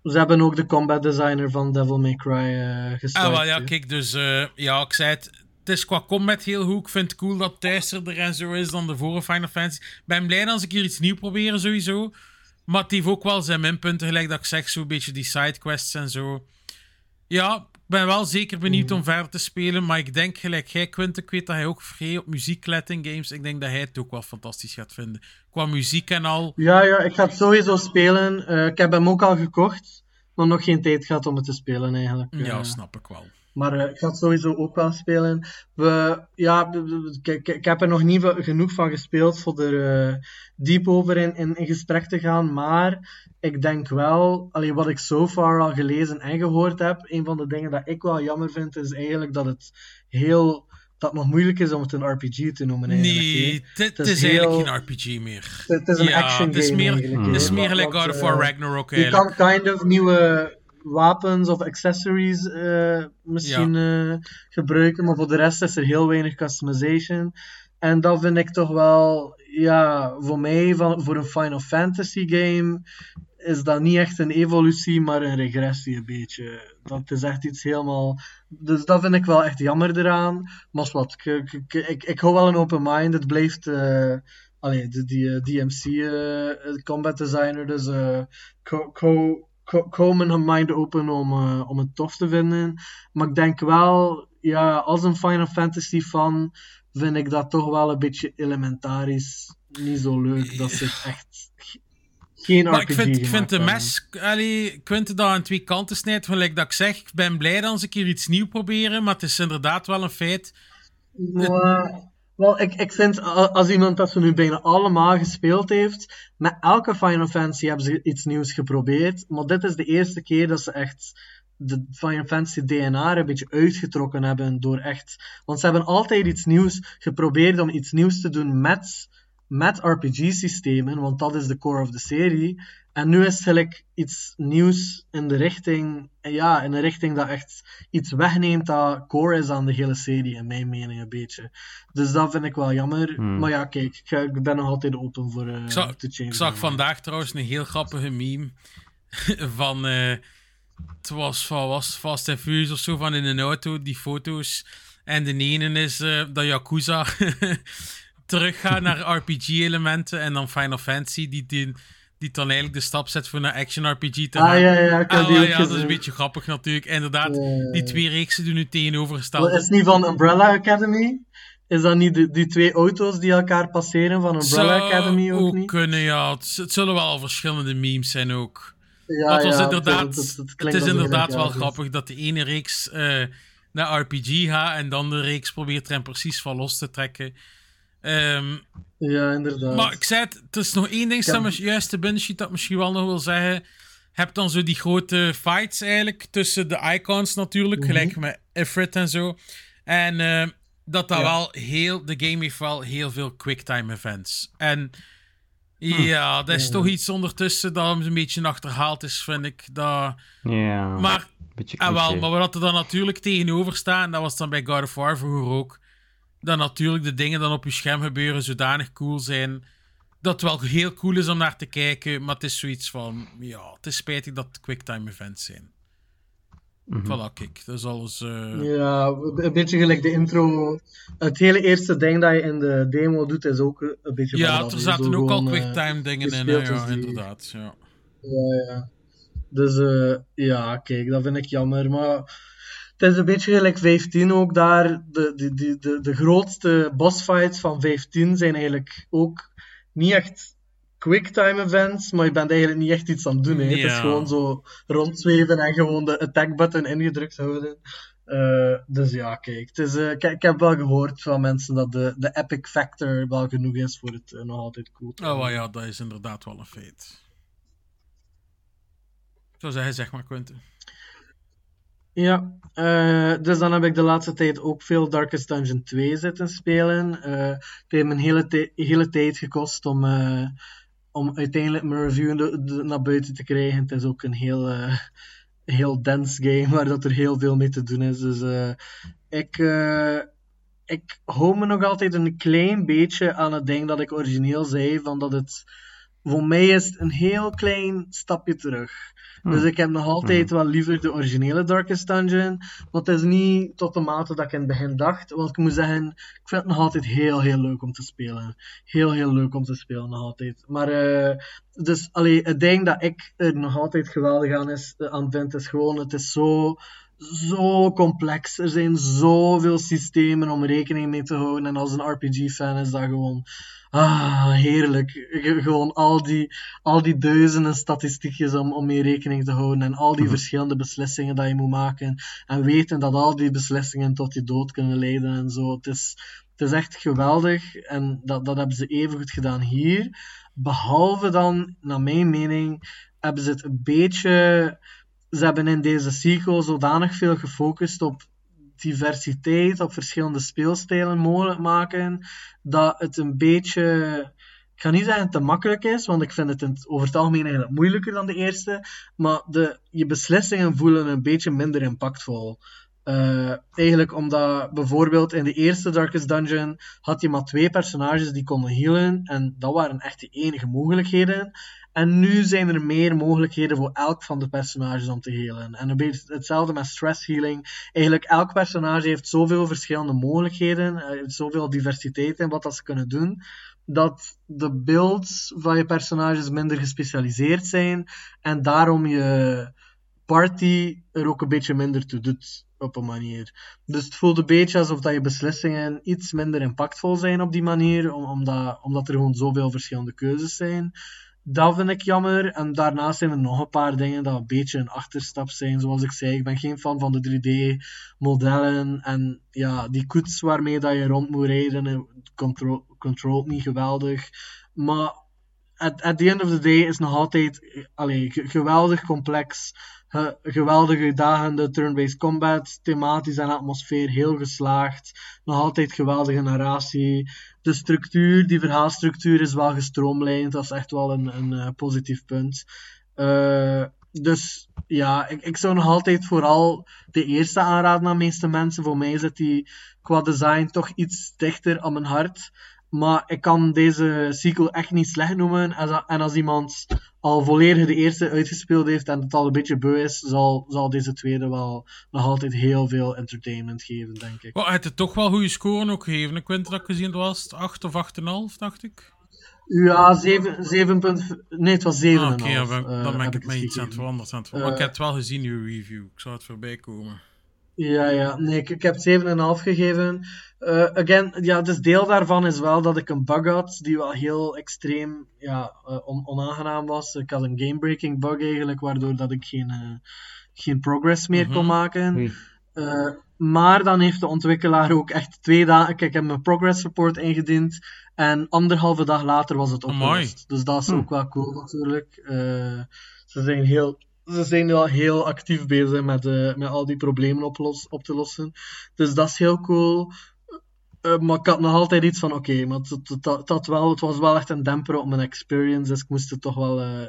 Ze hebben ook de combat designer van Devil May Cry eh gestuurd. Ah, wel, ja, kijk, dus eh, ja, ik zei het. Het is qua combat heel goed. Ik vind het cool dat duisterder en zo is dan de vorige Final Fantasy. Ik ben blij als ik hier iets nieuws probeer, sowieso. Maar het heeft ook wel zijn minpunten, gelijk dat ik zeg, zo'n beetje die sidequests en zo. Ja, ben wel zeker benieuwd om verder te spelen. Maar ik denk, gelijk jij, Quint, ik weet dat hij ook vrij op muziek let in games. Ik denk dat hij het ook wel fantastisch gaat vinden. Qua muziek en al. Ja, ja, ik ga het sowieso spelen. Eh, ik heb hem ook al gekocht, maar nog geen tijd gehad om het te spelen eigenlijk. Ja, Eh, snap ik wel. Maar uh, ik ga het sowieso ook wel spelen. We, ja, ik, heb er nog niet genoeg van gespeeld voor er uh, diep over in, in, in, gesprek te gaan. Maar ik denk wel, allee, wat ik so far al gelezen en gehoord heb, een van de dingen dat ik wel jammer vind, is eigenlijk dat het heel dat nog moeilijk is om het een RPG te noemen. Nee, het is, is eigenlijk geen RPG meer. Het is een ja, action het is game. Meer, het is meer gelijk God of War Ragnarok. Je kan kind of nieuwe wapens of accessories uh, misschien ja. uh, gebruiken, maar voor de rest is er heel weinig customization. En dat vind ik toch wel, ja, voor mij, van, voor een Final Fantasy game, is dat niet echt een evolutie, maar een regressie een beetje. Dat is echt iets helemaal... Dus dat vind ik wel echt jammer eraan. Maar wat, ik, ik, ik, ik hou wel een open mind. Het blijft... Uh, allee, de, die uh, DMC uh, combat designer, dus co, co mijn mind open om, om het tof te vinden. Maar ik denk wel, ja, als een Final Fantasy fan vind ik dat toch wel een beetje elementarisch niet zo leuk. Dat zit echt geen maar ik vind, ik vind de mes, allee, ik vind het dat aan twee kanten snijdt. Gelijk dat ik zeg, ik ben blij dat ze een keer iets nieuws proberen, maar het is inderdaad wel een feit. Maar, wel, ik, ik vind als iemand dat ze nu bijna allemaal gespeeld heeft, met elke Final Fantasy hebben ze iets nieuws geprobeerd, maar dit is de eerste keer dat ze echt de Final Fantasy DNA een beetje uitgetrokken hebben door echt... Want ze hebben altijd iets nieuws geprobeerd om iets nieuws te doen met met RPG-systemen, want dat is de core of de serie. En nu is het gelijk iets nieuws in de richting, ja, in een richting dat echt iets wegneemt dat core is aan de hele serie, in mijn mening een beetje. Dus dat vind ik wel jammer. Hmm. Maar ja, kijk, ik, ben nog altijd open voor uh, ik zag, te change. Ik zag vandaag trouwens een heel grappige meme van, uh, het was van was Fast and Furious of zo, van in een auto, die foto's. En de ene is uh, dat Yakuza teruggaan naar RPG-elementen en dan Final Fantasy, die, die, die dan eigenlijk de stap zet voor naar action-RPG te gaan. Ah, ja, ja, ik ah, ja, dat is een beetje grappig natuurlijk. Inderdaad, die twee reeksen doen nu tegenovergesteld. Is het niet van Umbrella Academy? Is dat niet die, die twee auto's die elkaar passeren van Umbrella Academy ook, ook niet? kunnen, ja. Het, het, zullen wel verschillende memes zijn ook. Ja, het, was ja, inderdaad, het, het is inderdaad wel grappig dat de ene reeks uh, naar RPG gaat en dan de reeks probeert er precies van los te trekken. Um, ja, inderdaad. Maar ik zei het, het is nog één ding, ja. juist de binnensheet dat misschien wel nog wil zeggen. Heb dan zo die grote fights eigenlijk tussen de icons natuurlijk, mm -hmm. gelijk met Ifrit en zo. En uh, dat dat ja. wel heel, de game heeft wel heel veel quicktime events. En hm. ja, dat is ja. toch iets ondertussen dat een beetje achterhaald is, vind ik. Dat... Ja, maar, en wel, maar wat er dan natuurlijk tegenover staat, dat was dan bij God of War vroeger ook dat natuurlijk de dingen dan op je scherm gebeuren zodanig cool zijn. Dat het wel heel cool is om naar te kijken, maar het is zoiets van, ja, het is spijtig dat het quicktime events zijn. Mm -hmm. Voilà, kijk, dat is alles... Uh... Ja, een beetje gelijk de intro. Het hele eerste ding dat je in de demo doet, is ook een beetje... Ja, er zaten ook al quicktime uh, dingen in, ja, die... inderdaad, ja. Ja, ja. Dus uh, ja, kijk, dat vind ik jammer, maar het is een beetje gelijk 15 ook daar. De, de, de, de, de grootste bossfights van 15 zijn eigenlijk ook niet echt quicktime events, maar je bent eigenlijk niet echt iets aan het doen. Hè. Ja. Het is gewoon zo rondzweven en gewoon de attack button ingedrukt houden. Uh, dus ja, kijk. Het is, uh, ik, ik, heb wel gehoord van mensen dat de, de epic factor wel genoeg is voor het uh, nog altijd cool te Oh ja, dat is inderdaad wel een feit. Zo zei hij, zeg maar, Quentin. Ja, uh, dus dan heb ik de laatste tijd ook veel Darkest Dungeon 2 zitten spelen. Uh, het heeft me een hele, hele tijd gekost om, uh, om uiteindelijk mijn review naar buiten te krijgen. Het is ook een heel, heel dense game waar dat er heel veel mee te doen is. Dus ik, ik hou me nog altijd een klein beetje aan het ding dat ik origineel zei, van dat het voor mij is het een heel klein stapje terug. Dus hmm. ik heb nog altijd hmm. wel liever de originele Darkest Dungeon. Maar het is niet tot de mate dat ik in het begin dacht. Want ik moet zeggen, ik vind het nog altijd heel, heel leuk om te spelen. Heel, heel leuk om te spelen, nog altijd. Maar, uh, dus, allee, het ding dat ik er nog altijd geweldig aan, is, uh, aan vind, is gewoon, het is zo zo complex. Er zijn zoveel systemen om rekening mee te houden. En als een RPG-fan is dat gewoon Ah, heerlijk. Ge- Gewoon al die, al die duizenden statistiekjes om, om mee rekening te houden. En al die verschillende beslissingen dat je moet maken. En weten dat al die beslissingen tot je dood kunnen leiden en zo. Het is, het is echt geweldig. En dat, dat hebben ze even goed gedaan hier. Behalve dan, naar mijn mening, hebben ze het een beetje. Ze hebben in deze sequel zodanig veel gefocust op diversiteit, op verschillende speelstijlen mogelijk maken, dat het een beetje. Ik ga niet zeggen te makkelijk is, want ik vind het over het algemeen eigenlijk moeilijker dan de eerste. Maar de, je beslissingen voelen een beetje minder impactvol. Eh, eigenlijk omdat bijvoorbeeld in de eerste Darkest Dungeon had je maar twee personages die konden healen. En dat waren echt de enige mogelijkheden. En nu zijn er meer mogelijkheden voor elk van de personages om te healen. En hetzelfde met stress healing. Eigenlijk elk personage heeft zoveel verschillende mogelijkheden. eh, heeft zoveel diversiteit in wat dat ze kunnen doen. Dat de builds van je personages minder gespecialiseerd zijn. En daarom je party er ook een beetje minder toe doet op een manier. Dus het voelt een beetje alsof dat je beslissingen iets minder impactvol zijn op die manier, om- omdat, omdat er gewoon zoveel verschillende keuzes zijn. Dat vind ik jammer. En daarnaast zijn er nog een paar dingen dat een beetje een achterstap zijn. Zoals ik zei, ik ben geen fan van de 3D-modellen. En ja, die koets waarmee dat je rond moet rijden, eh, control, controlt niet geweldig. Maar at, at the end of the day is nog altijd allee, ge- geweldig complex. ge- geweldig uitdagende turn-based combat. Thematisch en atmosfeer heel geslaagd. Nog altijd geweldige narratie. De structuur, die verhaalstructuur is wel gestroomlijnd. Dat is echt wel een, een eh, positief punt. Eh, dus ja, ik, ik zou nog altijd vooral de eerste aanraden aan de meeste mensen. Voor mij zit die qua design toch iets dichter aan mijn hart. Maar ik kan deze sequel echt niet slecht noemen. En als, en als iemand al volledig de eerste uitgespeeld heeft en het al een beetje beu is, zal, zal deze tweede wel nog altijd heel veel entertainment geven, denk ik. Oh, hij het toch wel goede scoren ook gegeven. Ik weet dat ik gezien was het 8 of 8,5, dacht ik. Ja, 7, 7 punt, nee, het was 7,5. Ah, Oké, ja, ben- eh, dan ben ik het mij eens iets aan het veranderd. Aan het ver- maar ik Eh, heb het wel gezien, uw review. Ik zou het voorbij komen. Ja, ja. Nee, ik, ik heb 7,5 gegeven. Eh, again, ja, dus deel daarvan is wel dat ik een bug had die wel heel extreem ja, eh, on- onaangenaam was. Ik had een game-breaking bug eigenlijk, waardoor dat ik geen, eh, geen progress meer kon Mhm. maken. Eh, maar dan heeft de ontwikkelaar ook echt twee dagen... Kijk, ik heb mijn progress report ingediend en anderhalve dag later was het opgelost. Dus dat is Hm. ook wel cool natuurlijk. Eh, ze zijn heel... Ze zijn wel heel actief bezig met, eh, met al die problemen op te lossen. Dus dat is heel cool. Eh, maar ik had nog altijd iets van, oké, maar het, wel, het was wel echt een demper op mijn experience, dus ik moest het toch wel eh,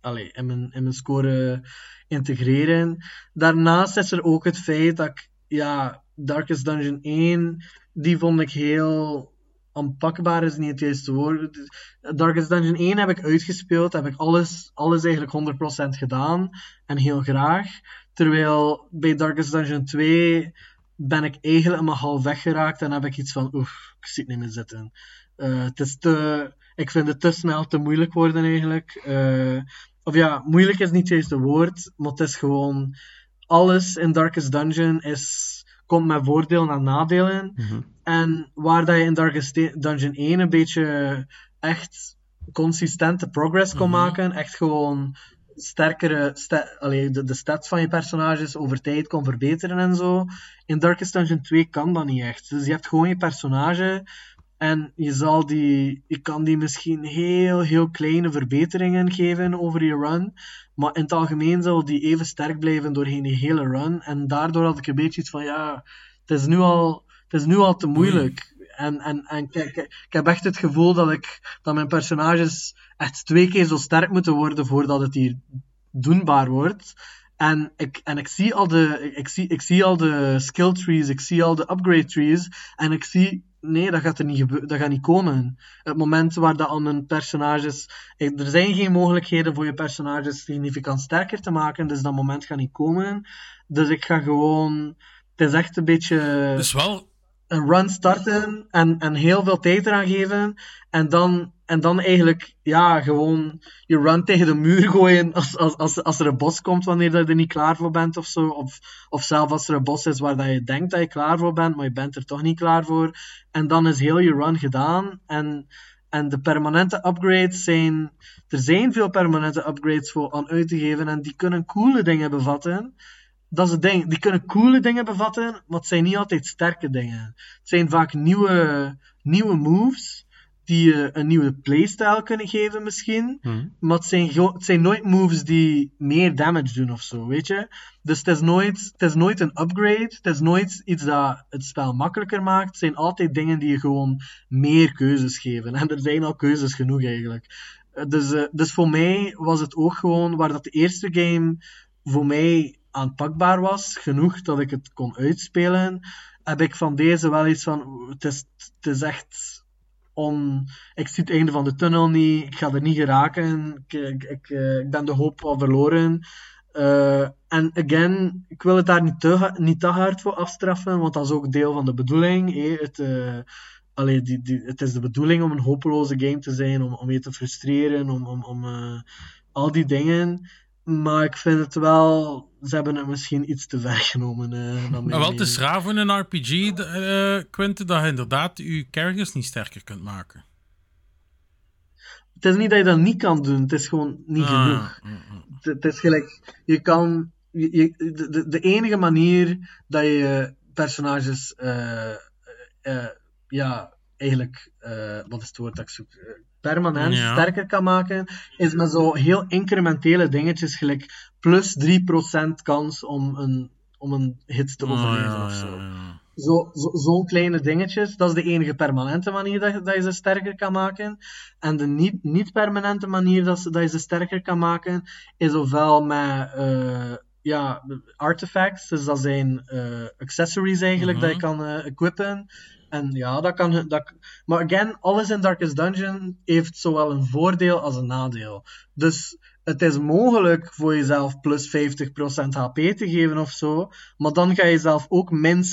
allee, in, mijn, in mijn score integreren. Daarnaast is er ook het feit dat ik, ja, Darkest Dungeon 1, die vond ik heel aanpakbaar, is niet het juiste woord. Darkest Dungeon 1 heb ik uitgespeeld, heb ik alles, alles eigenlijk 100% gedaan, en heel graag. Terwijl bij Darkest Dungeon 2 ben ik eigenlijk maar half weggeraakt en heb ik iets van, oef, ik zie het niet meer zitten. Eh, het is te, ik vind het te snel te moeilijk worden eigenlijk. Eh, of ja, moeilijk is niet het woord, maar het is gewoon, alles in Darkest Dungeon is, komt met voordelen en nadelen. Mhm. En waar dat je in Darkest Dungeon 1 een beetje echt consistente progress kon Mhm. maken, echt gewoon sterkere, sta- allee, de, de stats van je personages over tijd kon verbeteren en zo. In Darkest Dungeon 2 kan dat niet echt. Dus je hebt gewoon je personage en je, zal die, je kan die misschien heel, heel kleine verbeteringen geven over je run. Maar in het algemeen zal die even sterk blijven doorheen die hele run. En daardoor had ik een beetje iets van, ja, het is nu al, het is nu al te moeilijk. En, en, en ik, ik, heb echt het gevoel dat, ik, dat mijn personages echt twee keer zo sterk moeten worden voordat het hier doenbaar wordt. En ik, en ik zie al de, ik zie, ik zie al de skill trees, ik zie al de upgrade trees. En ik zie, nee, dat gaat er niet, gebeuren, dat gaat niet komen. Het moment waar dat al mijn personages. Er zijn geen mogelijkheden voor je personages significant sterker te maken, dus dat moment gaat niet komen. Dus ik ga gewoon. Het is echt een beetje Dus wel, een run starten en, en heel veel tijd eraan geven. En dan, en dan eigenlijk, ja, gewoon je run tegen de muur gooien als, als, als, als er een bos komt wanneer je er niet klaar voor bent of zo. Of, of zelfs als er een bos is waar dat je denkt dat je klaar voor bent, maar je bent er toch niet klaar voor. En dan is heel je run gedaan. En, En de permanente upgrades zijn. Er zijn veel permanente upgrades voor aan uit te geven. En die kunnen coole dingen bevatten. Dat is het ding. Die kunnen coole dingen bevatten, maar het zijn niet altijd sterke dingen. Het zijn vaak nieuwe, nieuwe moves die je een nieuwe playstyle kunnen geven misschien. Maar het zijn, het zijn nooit moves die meer damage doen of zo, weet je? Dus het is, nooit, het is nooit een upgrade. Het is nooit iets dat het spel makkelijker maakt. Het zijn altijd dingen die je gewoon meer keuzes geven. En er zijn al keuzes genoeg eigenlijk. Eh, Dus, eh, dus voor mij was het ook gewoon waar dat de eerste game voor mij aanpakbaar was, genoeg dat ik het kon uitspelen, heb ik van deze wel iets van, het is, het is echt on, ik zie het einde van de tunnel niet, ik ga er niet geraken, ik, ik, ik, eh, ik ben de hoop al verloren. Eh, En again, ik wil het daar niet te, niet te hard voor afstraffen, want dat is ook deel van de bedoeling. Het, allee, die, die, het is de bedoeling om een hopeloze game te zijn, om, om je te frustreren, om, om, om al die dingen. Maar ik vind het wel, ze hebben het misschien iets te ver genomen. eh dan Maar mijn wel, het is raar voor een RPG, eh Quinten, dat je inderdaad je characters niet sterker kunt maken. Het is niet dat je dat niet kan doen, het is gewoon niet Ah, genoeg. Het, het is gelijk, je kan, je, je- de, enige manier dat je personages, eh, eh, ja, eigenlijk, eh, wat is het woord dat ik zoek, Eh, permanent Ja. sterker kan maken, is met zo heel incrementele dingetjes, gelijk plus 3% kans om een, om een hit te Ah, overleven ja, of zo. ja. Zo, zo, zo'n kleine dingetjes, dat is de enige permanente manier dat, je- dat je ze sterker kan maken. En de niet, niet-permanente manier dat, ze, dat je ze sterker kan maken, is ofwel met eh, ja, artifacts, dus dat zijn eh, accessories eigenlijk, Mhm. dat je kan eh, equippen. En ja, dat kan... Dat, maar again, alles in Darkest Dungeon heeft zowel een voordeel als een nadeel. Dus het is mogelijk voor jezelf plus 50% HP te geven of zo, maar dan ga je jezelf ook min 60%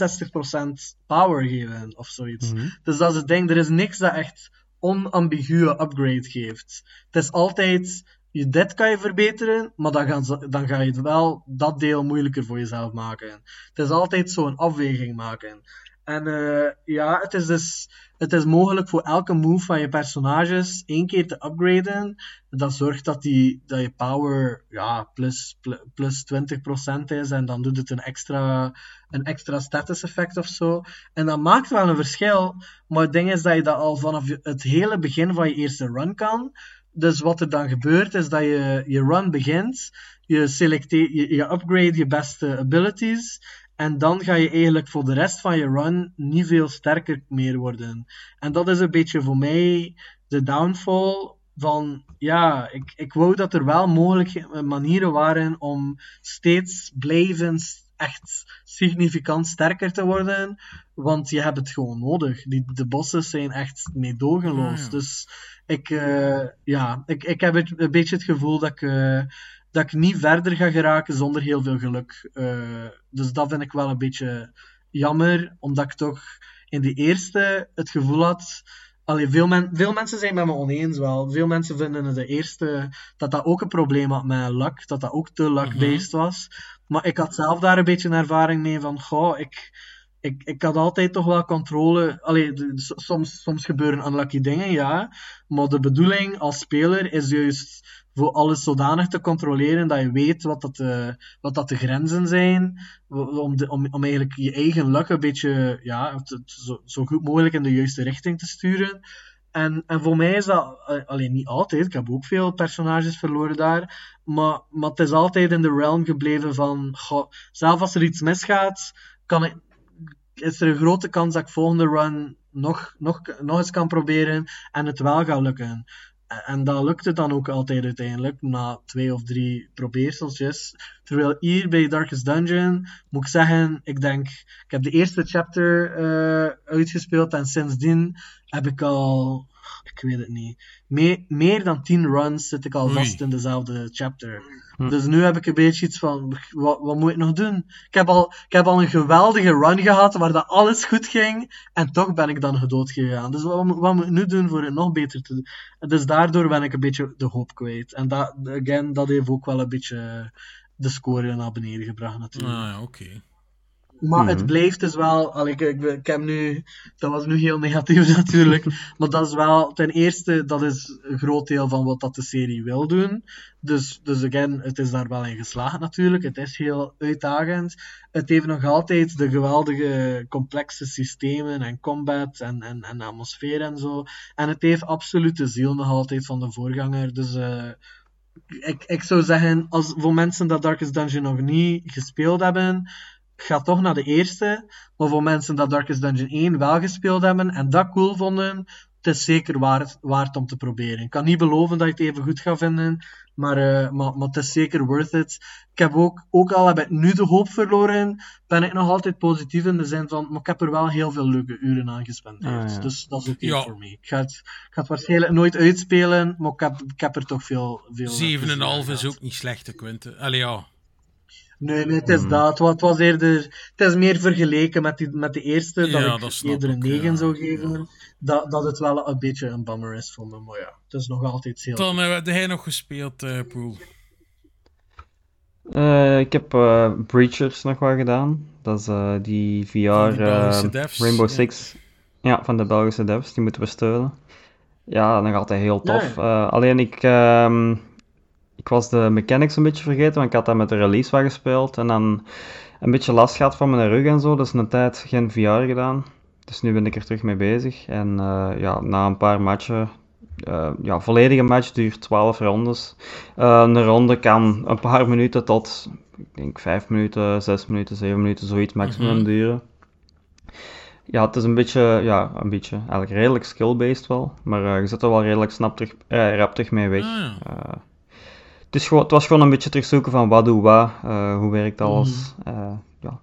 power geven of zoiets. Dus dat is het ding, er is niks dat echt onambiguë upgrade geeft. Het is altijd, je dit kan je verbeteren, maar dan, gaan ze, dan ga je wel dat deel moeilijker voor jezelf maken. Het is altijd zo'n afweging maken. En eh, ja, het is dus het is mogelijk voor elke move van je personages één keer te upgraden. Dat zorgt dat, die, dat je power ja, plus, pl- plus 20% is en dan doet het een extra, een extra status effect of zo. En dat maakt wel een verschil, maar het ding is dat je dat al vanaf het hele begin van je eerste run kan. Dus wat er dan gebeurt is dat je je run begint, je, selecteert, je, je upgrade je beste abilities en dan ga je eigenlijk voor de rest van je run niet veel sterker meer worden. En dat is een beetje voor mij de downfall van, ja, ik, ik wou dat er wel mogelijk manieren waren om steeds blijvend echt significant sterker te worden, want je hebt het gewoon nodig. Die, de bossen zijn echt meedogenloos. Ja. Dus ik, eh, ja, ik, ik heb het, een beetje het gevoel dat ik, eh, dat ik niet verder ga geraken zonder heel veel geluk. Eh, dus dat vind ik wel een beetje jammer, omdat ik toch in de eerste het gevoel had. Allee, veel, men, veel mensen zijn met me oneens wel. Veel mensen vinden in de eerste dat dat ook een probleem had met luck, dat dat ook te luck-based was. Maar ik had zelf daar een beetje een ervaring mee van, goh, ik, ik, ik had altijd toch wel controle. Allee, soms, soms gebeuren unlucky dingen, ja. Maar de bedoeling als speler is juist voor alles zodanig te controleren dat je weet wat dat de, wat dat de grenzen zijn. Om, om, om eigenlijk je eigen luck een beetje ja, zo, zo goed mogelijk in de juiste richting te sturen. En, en voor mij is dat eh, alleen niet altijd. Ik heb ook veel personages verloren daar. Maar, maar het is altijd in de realm gebleven van. Zelf als er iets misgaat, kan ik, is er een grote kans dat ik volgende run nog, nog, nog eens kan proberen en het wel gaat lukken. En- dat lukte dan ook altijd uiteindelijk, na twee of drie probeerseltjes. Terwijl hier bij Darkest Dungeon, moet ik zeggen, ik denk, ik heb de eerste chapter eh, uitgespeeld en sindsdien heb ik al, ik weet het niet, meer, meer dan tien runs zit ik al Oei. vast in dezelfde chapter. Dus nu heb ik een beetje iets van, wat, wat moet ik nog doen? Ik heb, al, ik heb al een geweldige run gehad waar dat alles goed ging en toch ben ik dan gedood gegaan. Dus wat, moet- wat moet ik nu doen voor het nog beter te doen? Dus daardoor ben ik een beetje de hoop kwijt. En dat, again, dat heeft ook wel een beetje de score naar beneden gebracht Ah, natuurlijk. ja, oké. Maar het Mhm. blijft dus wel, allee, ik, ik, ik heb nu, dat was nu heel negatief natuurlijk, maar dat is wel, ten eerste, dat is een groot deel van wat dat de serie wil doen. Dus, dus again, het is daar wel in geslaagd natuurlijk. Het is heel uitdagend. Het heeft nog altijd de geweldige complexe systemen en combat en, en, en atmosfeer en zo. En het heeft absoluut de ziel nog altijd van de voorganger. Dus eh, ik, ik zou zeggen, als, voor mensen dat Darkest Dungeon nog niet gespeeld hebben, ga toch naar de eerste. Maar voor mensen dat Darkest Dungeon 1 wel gespeeld hebben en dat cool vonden, het is zeker waard, waard om te proberen. Ik kan niet beloven dat je het even goed gaat vinden, maar, eh, maar, maar het is zeker worth it. Ik heb ook, ook al heb ik nu de hoop verloren, ben ik nog altijd positief in de zin van, maar ik heb er wel heel veel leuke uren aan gespendeerd. Ah, ja. Dus dat is oké Ja. voor mij. Ik ga, het, ik ga het waarschijnlijk nooit uitspelen, maar ik heb, ik heb er toch veel... veel 7,5 plezier is ook niet slecht, Quinten. Allee, ja. Nee, nee, het is Hmm. dat. Het was, eerder... Het is meer vergeleken met, die, met de eerste, dat Ja, ik dat eerder een ik, 9 ja. zou geven. Dat, dat het wel een beetje een bummer is voor me, maar ja. Het is nog altijd heel... Dan eh, heb hij nog gespeeld, eh Poel. Eh, ik heb eh, Breachers nog wel gedaan. Dat is eh, die VR eh, Rainbow ja. Six. Ja, van de Belgische devs. Die moeten we steunen. Ja, nog altijd heel tof. Eh, alleen ik, ehm, ik was de mechanics een beetje vergeten, want ik had dat met de release wel gespeeld. En dan een beetje last gehad van mijn rug en zo. Dus een tijd geen VR gedaan. Dus nu ben ik er terug mee bezig. En eh, ja, na een paar matchen eh, ja, volledige match duurt 12 rondes. Eh, een ronde kan een paar minuten tot, ik denk 5 minuten, 6 minuten, 7 minuten, zoiets maximum Mhm. duren. Ja, het is een beetje, ja, een beetje, eigenlijk redelijk skill-based wel, maar je zit er wel redelijk snap terug, rap terug mee weg. Ah, het, is gewoon, het was gewoon een beetje terugzoeken van wat doe wat, eh, hoe werkt alles. Eh, ja.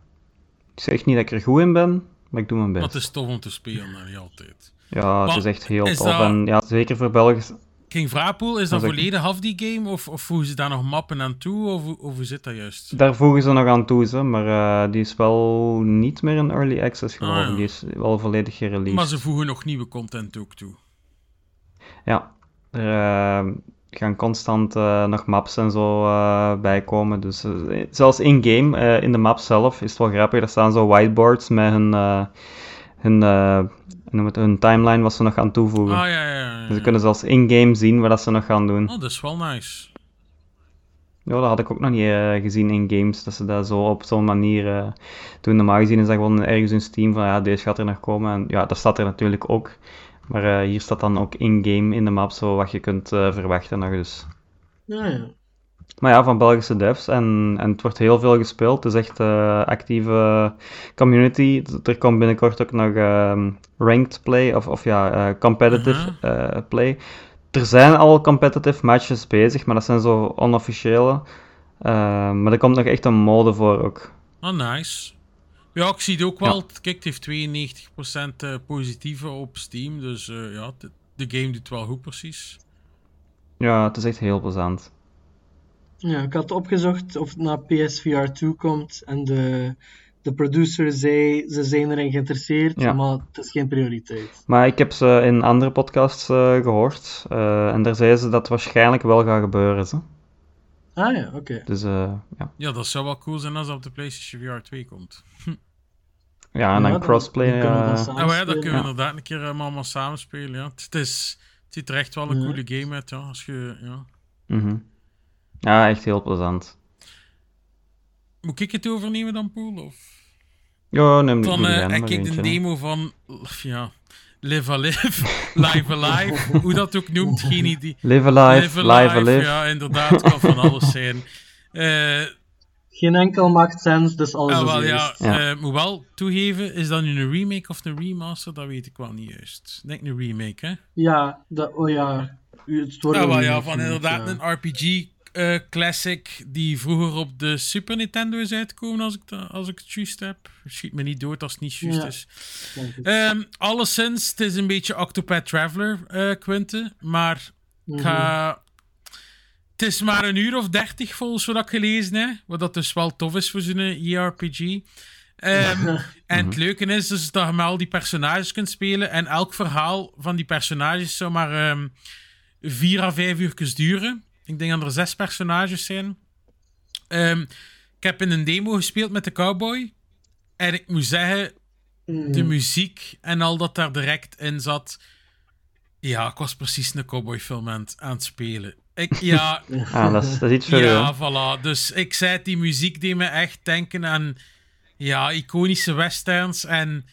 Ik zeg niet dat ik er goed in ben, maar ik doe mijn Maar best. het is tof om te spelen, hè, niet altijd. Ja, het Maar is echt heel is tof. dat- En ja, zeker voor Belgisch, King Vrapoel, is dat volledig af die game? Of, of voegen ze daar nog mappen aan toe? Of, hoe- of hoe zit dat juist? Daar voegen ze nog aan toe, ze, maar eh, die is wel niet meer in early access. Ah, ja. Die is wel volledig gereleased. Maar ze voegen nog nieuwe content ook toe. Ja, er eh, gaan constant eh, nog maps en zo eh, bij komen. Dus eh, zelfs in-game, in de map zelf, is het wel grappig. Er staan zo whiteboards met hun, hun, hoe noem het, hun timeline wat ze nog gaan toevoegen. Ah, ja, ja, ja. Dus ze kunnen zelfs in-game zien wat dat ze nog gaan doen. Oh, dat is wel nice. Ja, dat had ik ook nog niet gezien in games, dat ze dat zo op zo'n manier doen. Normaal gezien is dat gewoon ergens in Steam van ja, deze gaat er nog komen. En ja, dat staat er natuurlijk ook. Maar eh, hier staat dan ook in-game in de map zo wat je kunt eh, verwachten nog dus. Ja, ja. Maar ja, van Belgische devs en, en het wordt heel veel gespeeld. Het is echt eh actieve community. Er komt binnenkort ook nog ehm, ranked play of, of ja, eh, competitive eh, play. Er zijn al competitive matches bezig, maar dat zijn zo onofficiële. Eh, maar er komt nog echt een mode voor ook. Oh, nice. Ja, ik zie het ook wel. Ja. Kijk, het heeft 92% eh, positieve op Steam. Dus eh, ja, de, de game doet wel goed precies. Ja, het is echt heel plezant. Ja, ik had opgezocht of het naar PSVR 2 komt en de, de producer zei ze zijn erin geïnteresseerd, Ja. maar het is geen prioriteit. Maar ik heb ze in andere podcasts eh, gehoord. eh, en daar zeiden ze dat het waarschijnlijk wel gaat gebeuren. Zo. Ah ja, oké. Dus eh, ja. Ja, dat zou wel cool zijn als dat op de PlayStation VR 2 komt. Ja, en Ja, dan dan- crossplay. dan eh, Nou ja, dat kunnen we Ja. inderdaad een keer eh, allemaal samen spelen. Ja. Het, is, het ziet er echt wel een Ja. coole game uit. Ja, als je, ja. mhm. Ja, echt heel plezant. Moet ik het overnemen dan, Poel? Of? Ja, neem Dan eh, heb ik de demo van ja, Live Alive, Live Alive, hoe dat ook noemt, geen idee. Live alive, live alive. Ja, inderdaad, kan van alles zijn. Eh, Geen enkel maakt sens, dus alles ah, is wel, ja, juist. Ja. eh, moet wel toegeven, is dat nu een remake of een remaster? Dat weet ik wel niet juist. Ik denk een remake, hè? Ja, dat, oh ja. Het wordt Ja, een wel, ja, van inderdaad ja. een RPG eh, classic die vroeger op de Super Nintendo is uitgekomen, als ik, als ik het juist heb. Schiet me niet dood als het niet juist Ja. is. Ehm alleszins, het is een beetje Octopath Traveler, eh Quinte, maar ik ga... Het is maar een uur of dertig volgens wat ik gelezen heb, wat dat dus wel tof is voor zo'n JRPG. Ehm, en het leuke is dus dat je met al die personages kunt spelen en elk verhaal van die personages zou maar ehm, vier à vijf uur duren. Ik denk dat er zes personages zijn. Ehm, ik heb in een demo gespeeld met de cowboy. En ik moet zeggen, de Mm. muziek en al dat daar direct in zat. Ja, ik was precies een cowboyfilm aan, aan het spelen. Ik, ja, Ah, dat is, dat is iets voor ja, voilà. Dus ik zei het, die muziek deed me echt denken aan ja, iconische westerns. En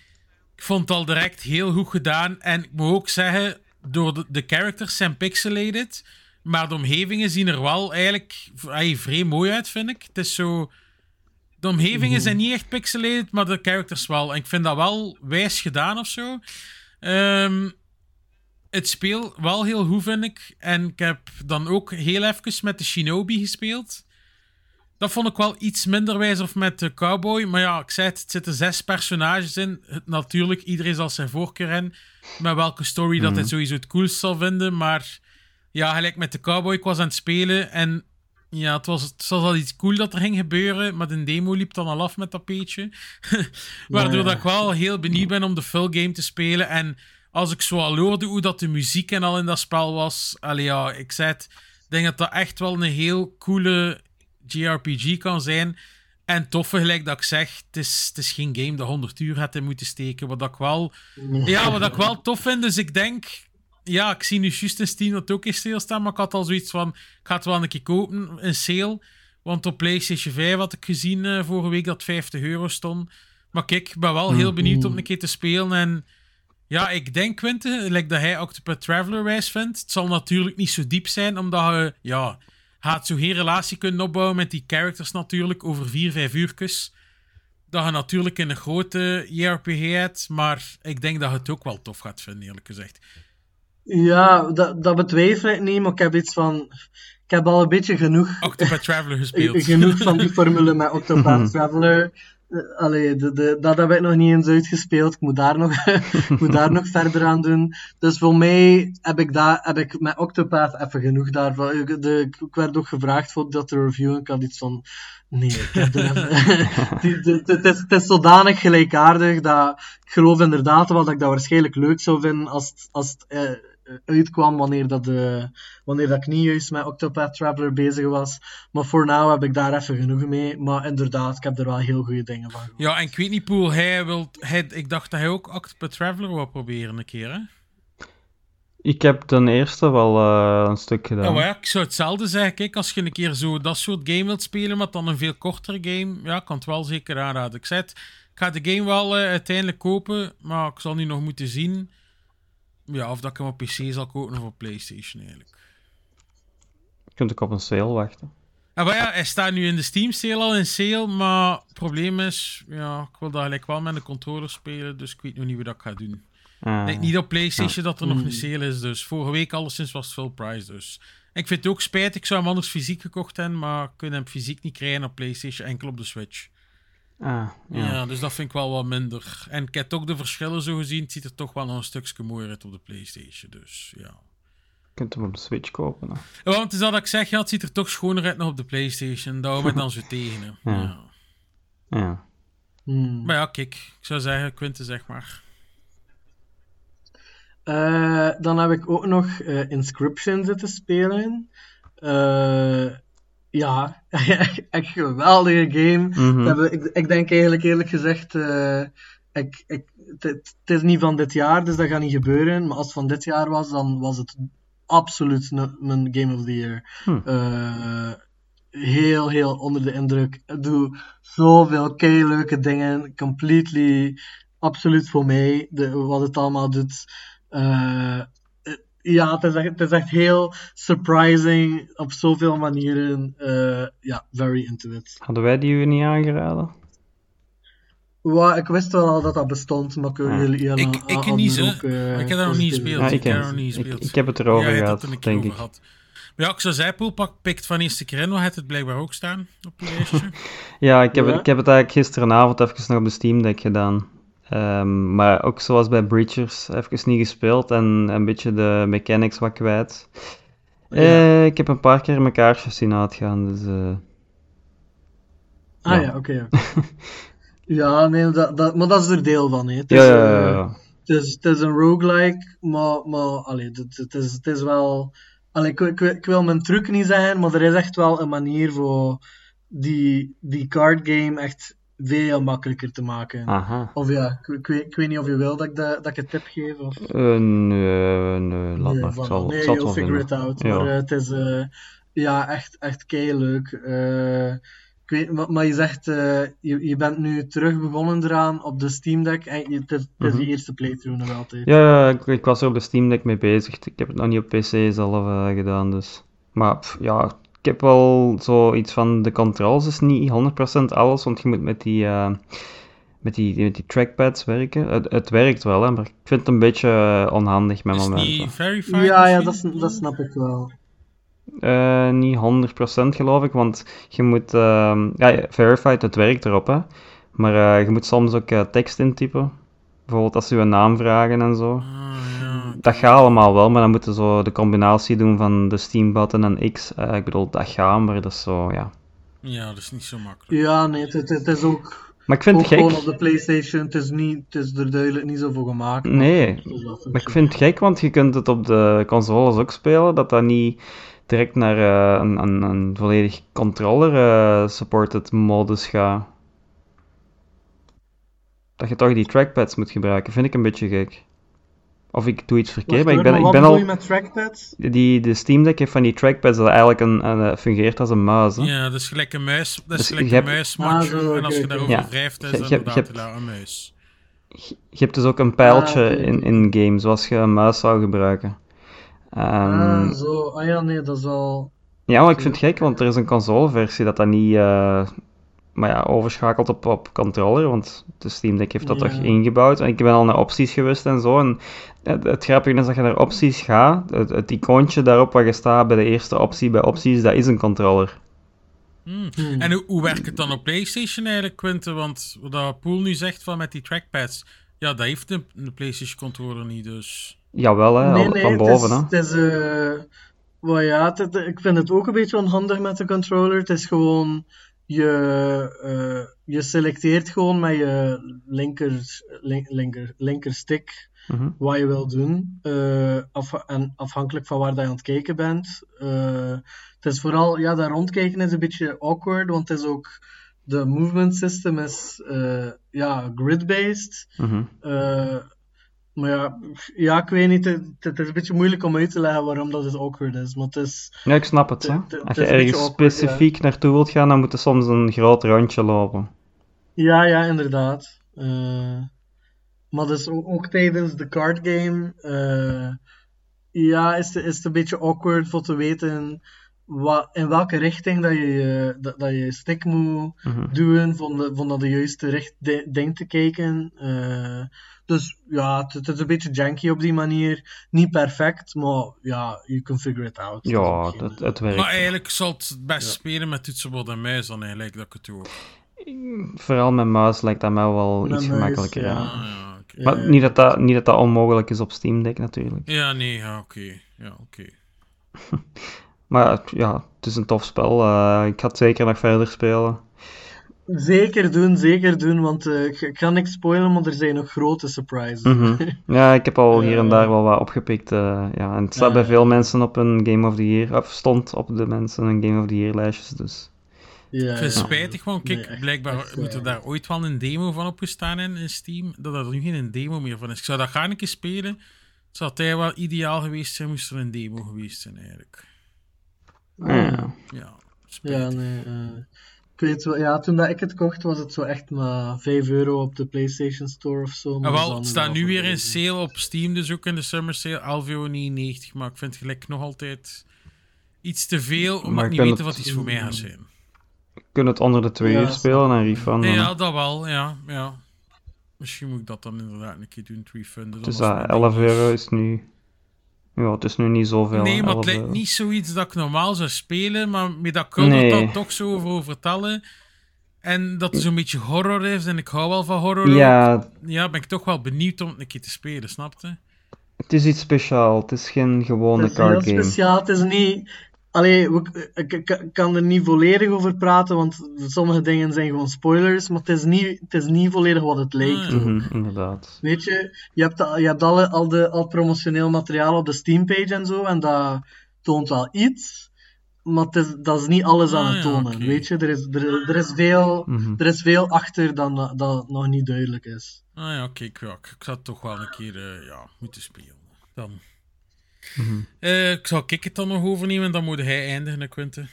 ik vond het al direct heel goed gedaan. En ik moet ook zeggen, door de, de characters zijn pixelated. Maar de omgevingen zien er wel eigenlijk ay, vrij mooi uit, vind ik. Het is zo... De omgevingen zijn niet echt pixelated, maar de characters wel. En ik vind dat wel wijs gedaan of zo. Ehm, het speel wel heel goed, vind ik. En ik heb dan ook heel even met de Shinobi gespeeld. Dat vond ik wel iets minder wijs of met de Cowboy. Maar ja, ik zei het, het zitten zes personages in. Natuurlijk, iedereen zal zijn voorkeur in. Met welke story dat hij sowieso het coolst zal vinden. Maar ja, gelijk met de Cowboy, ik was aan het spelen. En ja, het was, het was al iets cool dat er ging gebeuren. Maar de demo liep dan al af met dat peetje. Waardoor Ja. dat ik wel heel benieuwd ben om de full game te spelen. En als ik zo al hoorde hoe dat de muziek en al in dat spel was. Allee, ja, ik zei het. Denk dat dat echt wel een heel coole JRPG kan zijn. En toffe, gelijk dat ik zeg, het is, het is geen game dat 100 uur had in moeten steken. Wat ik wel, ja, wat ik wel tof vind. Dus ik denk, ja, ik zie nu juist in Steam dat ook in sale staan. Maar ik had al zoiets van, ik ga het wel een keer kopen, een sale. Want op PlayStation 5 had ik gezien eh, vorige week dat 50 euro stond. Maar kijk, ik ben wel heel benieuwd om een keer te spelen. En ja, ik denk, Quinte, like dat hij Octopath Traveler wijs vindt. Het zal natuurlijk niet zo diep zijn, omdat je, ja, gaat zo geen relatie kunnen opbouwen met die characters natuurlijk over vier, vijf uurtjes. Dat je natuurlijk in een grote JRPG hebt, maar ik denk dat je het ook wel tof gaat vinden, eerlijk gezegd. Ja, dat, dat betwijfel ik niet, maar ik heb iets van... Ik heb al een beetje genoeg, Octopath Traveler gespeeld. genoeg van die formule met Octopath Traveler. Allee, de, de, dat heb ik nog niet eens uitgespeeld. Ik moet daar nog, moet daar nog verder aan doen. Dus voor mij heb ik, daar, heb ik met Octopath even genoeg daarvan. Ik- De, ik werd ook gevraagd voor dat te reviewen. Ik had iets van... Nee, ik het, is, het is zodanig gelijkaardig dat ik geloof inderdaad wel dat ik dat waarschijnlijk leuk zou vinden als als eh, uitkwam wanneer, dat de, wanneer dat ik niet juist met Octopath Traveler bezig was. Maar voor nu heb ik daar even genoeg mee. Maar inderdaad, ik heb er wel heel goede dingen van gehoord. Ja, en ik weet niet, Poel, hij wil, hij, ik dacht dat hij ook Octopath Traveler wil proberen een keer, hè? Ik heb ten eerste wel eh, een stuk gedaan. Ja, maar ja, ik zou hetzelfde zeggen. Kijk, als je een keer zo dat soort game wilt spelen, maar dan een veel kortere game, ja, kan het wel zeker aanraden. Ik zei het, ik ga de game wel eh, uiteindelijk kopen, maar ik zal nu nog moeten zien ja, of dat ik hem op PC zal kopen of op PlayStation eigenlijk. Je kunt ook op een sale wachten. En maar ja, hij staat nu in de Steam sale al in sale, maar het probleem is, ja, ik wil dat gelijk wel met een controller spelen, dus ik weet nog niet hoe dat ik ga doen. Ah, Ik denk niet op PlayStation dat er nog Mm. een sale is. Dus vorige week alleszins was het full price. Dus. Ik vind het ook spijtig. Ik zou hem anders fysiek gekocht hebben. Maar ik kan hem fysiek niet krijgen op PlayStation. Enkel op de Switch. Ah, Ja. ja. dus dat vind ik wel wat minder. En ik heb ook de verschillen zo gezien. Het ziet er toch wel nog een stukje mooier uit op de PlayStation. Dus ja. Je kunt hem op de Switch kopen. Hè. Ja, Want het is dat ik zeg. Ja, het ziet er toch schoner uit nog op de PlayStation. Dat hou ik dan zo tegen. Hè. Ja. Ja. Ja. Hmm. Maar ja, kijk. Ik zou zeggen, Quinte zeg maar. Eh, dan heb ik ook nog eh, Inscription zitten spelen. Eh, ja, echt geweldige game. Mhm. Ik, ik denk eigenlijk eerlijk gezegd, eh, ik, ik, het, is niet van dit jaar, dus dat gaat niet gebeuren. Maar als het van dit jaar was, dan was het absoluut mijn Game of the Year. Hm. Eh, heel, heel onder de indruk. Ik doe zoveel kei leuke dingen. Completely, absoluut voor mij, de, wat het allemaal doet. Eh, ja, het is, echt, het is echt heel surprising op zoveel manieren. Eh, ja, very into it. Hadden wij die u niet aangeraden? Ik wist wel al dat dat bestond, maar ik, Ja. jullie, jullie Ik, ik niet, hè. ook, eh, ik heb dat nog niet gespeeld. Ja, ik, ik heb nog niet Ik, gespeeld. ik heb het erover ja, gehad, het er denk over ik. gehad. Maar ja, ik zou zeggen, Poelpak pikt van eerste keer heeft het blijkbaar ook staan op je lijstje. Ja, ik heb, Ja. ik heb het eigenlijk gisteravond even nog op de Steam Deck gedaan. Ehm, maar ook zoals bij Breachers, even niet gespeeld en een beetje de mechanics wat kwijt. Eh, ik heb een paar keer mijn kaarsjes zien uitgaan, dus... eh, Ah Ja. oké. ja, nee, dat, dat, maar dat is er deel van. Hè. Het, is, ja, ja, eh, ja. het, is, het is een roguelike, maar, maar allee, het, het, is, het is wel. Allee, ik, ik, ik wil mijn truc niet zijn, maar er is echt wel een manier voor die, die card game echt veel makkelijker te maken. Aha. Of ja, ik, ik weet, ik weet niet of je wil dat ik, dat ik een tip geef. Of... Eh, nee, nee, laat Nee, maar. Ik van- zal, nee, zal you'll figure it out. Ja. Maar eh, het is eh, ja, echt, echt kei leuk. Ik weet, maar, maar je zegt, je, je bent nu terug begonnen eraan op de Steam Deck en het is, het is Mhm. eerste playthrough nog altijd. Ja, ik, ik was er op de Steam Deck mee bezig. Ik heb het nog niet op PC zelf gedaan, dus. Maar pff, ja, ik heb wel zoiets van de controls is niet 100% alles, want je moet met die, eh, met die, met die trackpads werken. Het, het werkt wel, hè, maar ik vind het een beetje eh, onhandig met Is momenten. verified Ja, ja, dat, dat snap ik wel. Eh, niet 100% geloof ik, want je moet, ehm, ja, verified, het werkt erop, hè. Maar eh, je moet soms ook eh, tekst intypen. Bijvoorbeeld als ze je naam vragen en zo. Ah, ja. Dat gaat allemaal wel, maar dan moeten zo de combinatie doen van de Steam-button en X. Eh, ik bedoel, dat gaat, maar dat is zo, ja. ja, dat is niet zo makkelijk. Ja, nee, het, het, het is ook, Maar ik vind ook het gewoon gek. op de PlayStation. Het is, niet, het is er duidelijk niet zo voor gemaakt. Nee, maar ik vind het gek, want je kunt het op de consoles ook spelen, dat dat niet direct naar eh, een, een, een volledig controller-supported modus gaat. Dat je toch die trackpads moet gebruiken, vind ik een beetje gek. Of ik doe iets verkeerd, maar ik ben, ik wat ben bedoel al... je met trackpads? Die, de Steam Deck heeft van die trackpads dat eigenlijk een, een, eh, fungeert als een muis. Hè? Ja, dat is gelijk een muis. Dat is Dus gelijk een. Ah, zo, en als je daarover Ja. wrijft, is dat inderdaad een muis. Je hebt dus ook een pijltje Ah, in, in game, zoals je een muis zou gebruiken. Ehm, ah, zo. Ah ja, nee, dat is al... Ja, maar ik vind het gek, want er is een consoleversie dat dat niet eh, maar ja, overschakelt op, op controller, want de Steam Deck heeft dat Ja. toch ingebouwd. En ik ben al naar opties geweest en zo. En het, het grappige is dat je naar opties gaat, het, het icoontje daarop waar je staat bij de eerste optie, bij opties, dat is een controller. Hmm. Hmm. En hoe, hoe werkt het dan op PlayStation eigenlijk, Quinten? Want wat Poel nu zegt van met die trackpads, ja, dat heeft een, een PlayStation controller niet, dus. Jawel, hè, Nee, al- nee, van boven. hè. het is... Het is eh, wel ja, het- ik vind het ook een beetje onhandig met de controller. Het is gewoon... Je, eh, je selecteert gewoon met je linker, link, linker, linker stick Mhm. wat je wil doen. eh, af, en afhankelijk van waar dat je aan het kijken bent. Eh, het is vooral, ja, dat rondkijken is een beetje awkward, want het is ook, de movement system is, eh, ja, grid-based. Mhm. Maar ja, ja, ik weet niet, het, het is een beetje moeilijk om uit te leggen waarom dat het awkward is, maar het is, Ja, ik snap het. Hè. Als is je ergens awkward, specifiek naartoe wilt gaan, dan moet je soms een groot rondje lopen. ja, ja, inderdaad. Eh, maar dus ook, ook tijdens de card game, eh, ja, is het, is het een beetje awkward voor te weten wat, in welke richting dat je dat, dat je stick moet Mhm. doen, van, de, van dat de juiste richt, de- ding te kijken. Eh, dus ja, het, het is een beetje janky op die manier. Niet perfect, maar ja, you can figure it out. Ja, Dat het, werkt. Maar eigenlijk zal het best spelen met toetsenbord en muis dan eigenlijk, dat ik het doe. Vooral met muis lijkt dat mij wel Met iets muis, gemakkelijker. ja. Ja. Maar niet dat dat, niet dat dat onmogelijk is op Steam Deck natuurlijk. Ja, nee, ja, oké. Ja, oké. Maar ja, het is een tof spel. eh, ik ga het zeker nog verder spelen. Zeker doen, zeker doen, want eh, ik, ga niks spoilen, maar er zijn nog grote surprises. Mhm. Ja, ik heb al hier en daar wel wat opgepikt. eh, ja, en het staat bij veel mensen op een Game of the Year, of stond op de mensen een Game of the Year lijstjes. Dus ja, Ik vind het ja. spijtig, want kijk, Nee, blijkbaar echt, moet er eh, daar ooit wel een demo van opgestaan in, in Steam, dat er nu geen demo meer van is. Ik zou dat graag een keer spelen. Het zou hij wel ideaal geweest zijn, moest er een demo geweest zijn eigenlijk. ja. Ja, Ja, nee. eh, ik weet wel, ja, toen dat ik het kocht was het zo echt maar 5 euro op de PlayStation Store of zo. maar Ah, wel, het staat nu weer in sale op Steam, dus ook in de summer sale, 11,99 euro, maar ik vind het gelijk nog altijd iets te veel, omdat Maar ik niet kan weet wat iets voor mij gaat zijn. Kun het onder de twee uur spelen en refunden. Ja, dat wel, ja, ja. Misschien moet ik dat dan inderdaad een keer doen, het refunden. dus dat mijn 11 ding is. euro is nu... Ja, het is nu niet zoveel. Nee, maar 11 het lijkt niet zoiets dat ik normaal zou spelen, maar met dat Kulder Nee. dan toch zo over vertellen. En dat het zo'n beetje horror is, en ik hou wel van horror. Ja, ook. ja, ben ik toch wel benieuwd om het een keer te spelen, snapte? het is iets speciaals. Het is geen gewone Het is heel card game. speciaal. Het is niet. Allee, ik, ik kan er niet volledig over praten, want sommige dingen zijn gewoon spoilers. Maar het is niet, het is niet volledig wat het lijkt. Ah, Mhm, inderdaad. Weet je, je hebt, al- je hebt alle, al, de, al promotioneel materiaal op de Steampage en zo, en dat toont wel iets. maar het is, dat is niet alles aan Ah, het ja, tonen. Weet je, er is, er, er, is veel, Mhm. er is veel achter dan dat nog niet duidelijk is. Ah ja, oké, ik, ja, ik, ik zou het toch wel een keer eh, ja, moeten spelen. Dan. Mhm. Eh, ik zal ik het dan nog overnemen, dan moet hij eindigen, Quinten.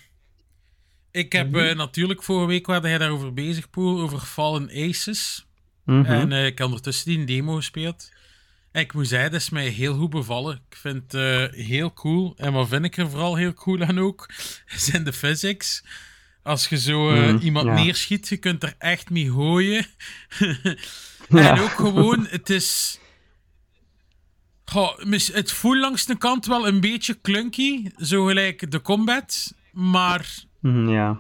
Ik heb eh, natuurlijk vorige week waar hij daarover bezig, Poel, over Fallen Aces. Mhm. En eh, ik heb ondertussen die een demo gespeeld. En ik moet zeggen, dat is mij heel goed bevallen. Ik vind het eh, heel cool. En wat vind ik er vooral heel cool aan ook, zijn de physics. Als je zo Mhm, iemand ja. neerschiet, je kunt er echt mee gooien. Ja. En ook gewoon, het is... Goh, het voelt langs de kant wel een beetje clunky, zo gelijk de combat. Maar Mhm, ja.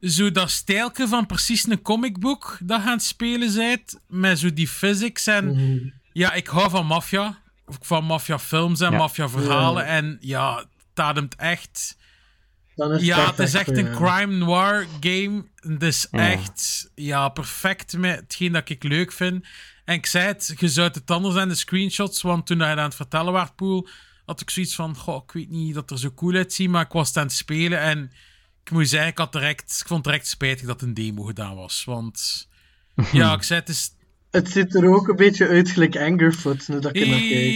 zo dat stijlke van precies een comicboek dat gaan spelen zijt, met zo die physics en... Mhm. Ja, ik hou van maffia. Van maffia-films en Ja. maffia-verhalen. Ja. En ja, het ademt echt... Dan is Ja, het is echt een crime noir game. Het is Ja. echt ja, perfect met hetgeen dat ik leuk vind. En ik zei het, je zou het anders zijn de screenshots, want toen hij aan het vertellen was, Poel, had ik zoiets van, goh, ik weet niet dat er zo cool uitziet, maar ik was het aan het spelen en ik moet zeggen, ik, had direct, ik vond het direct spijtig dat een demo gedaan was. Want ja, ik zei het is... Het ziet er ook een beetje uit gelijk Angerfoot, nu dat ik er naar kijk.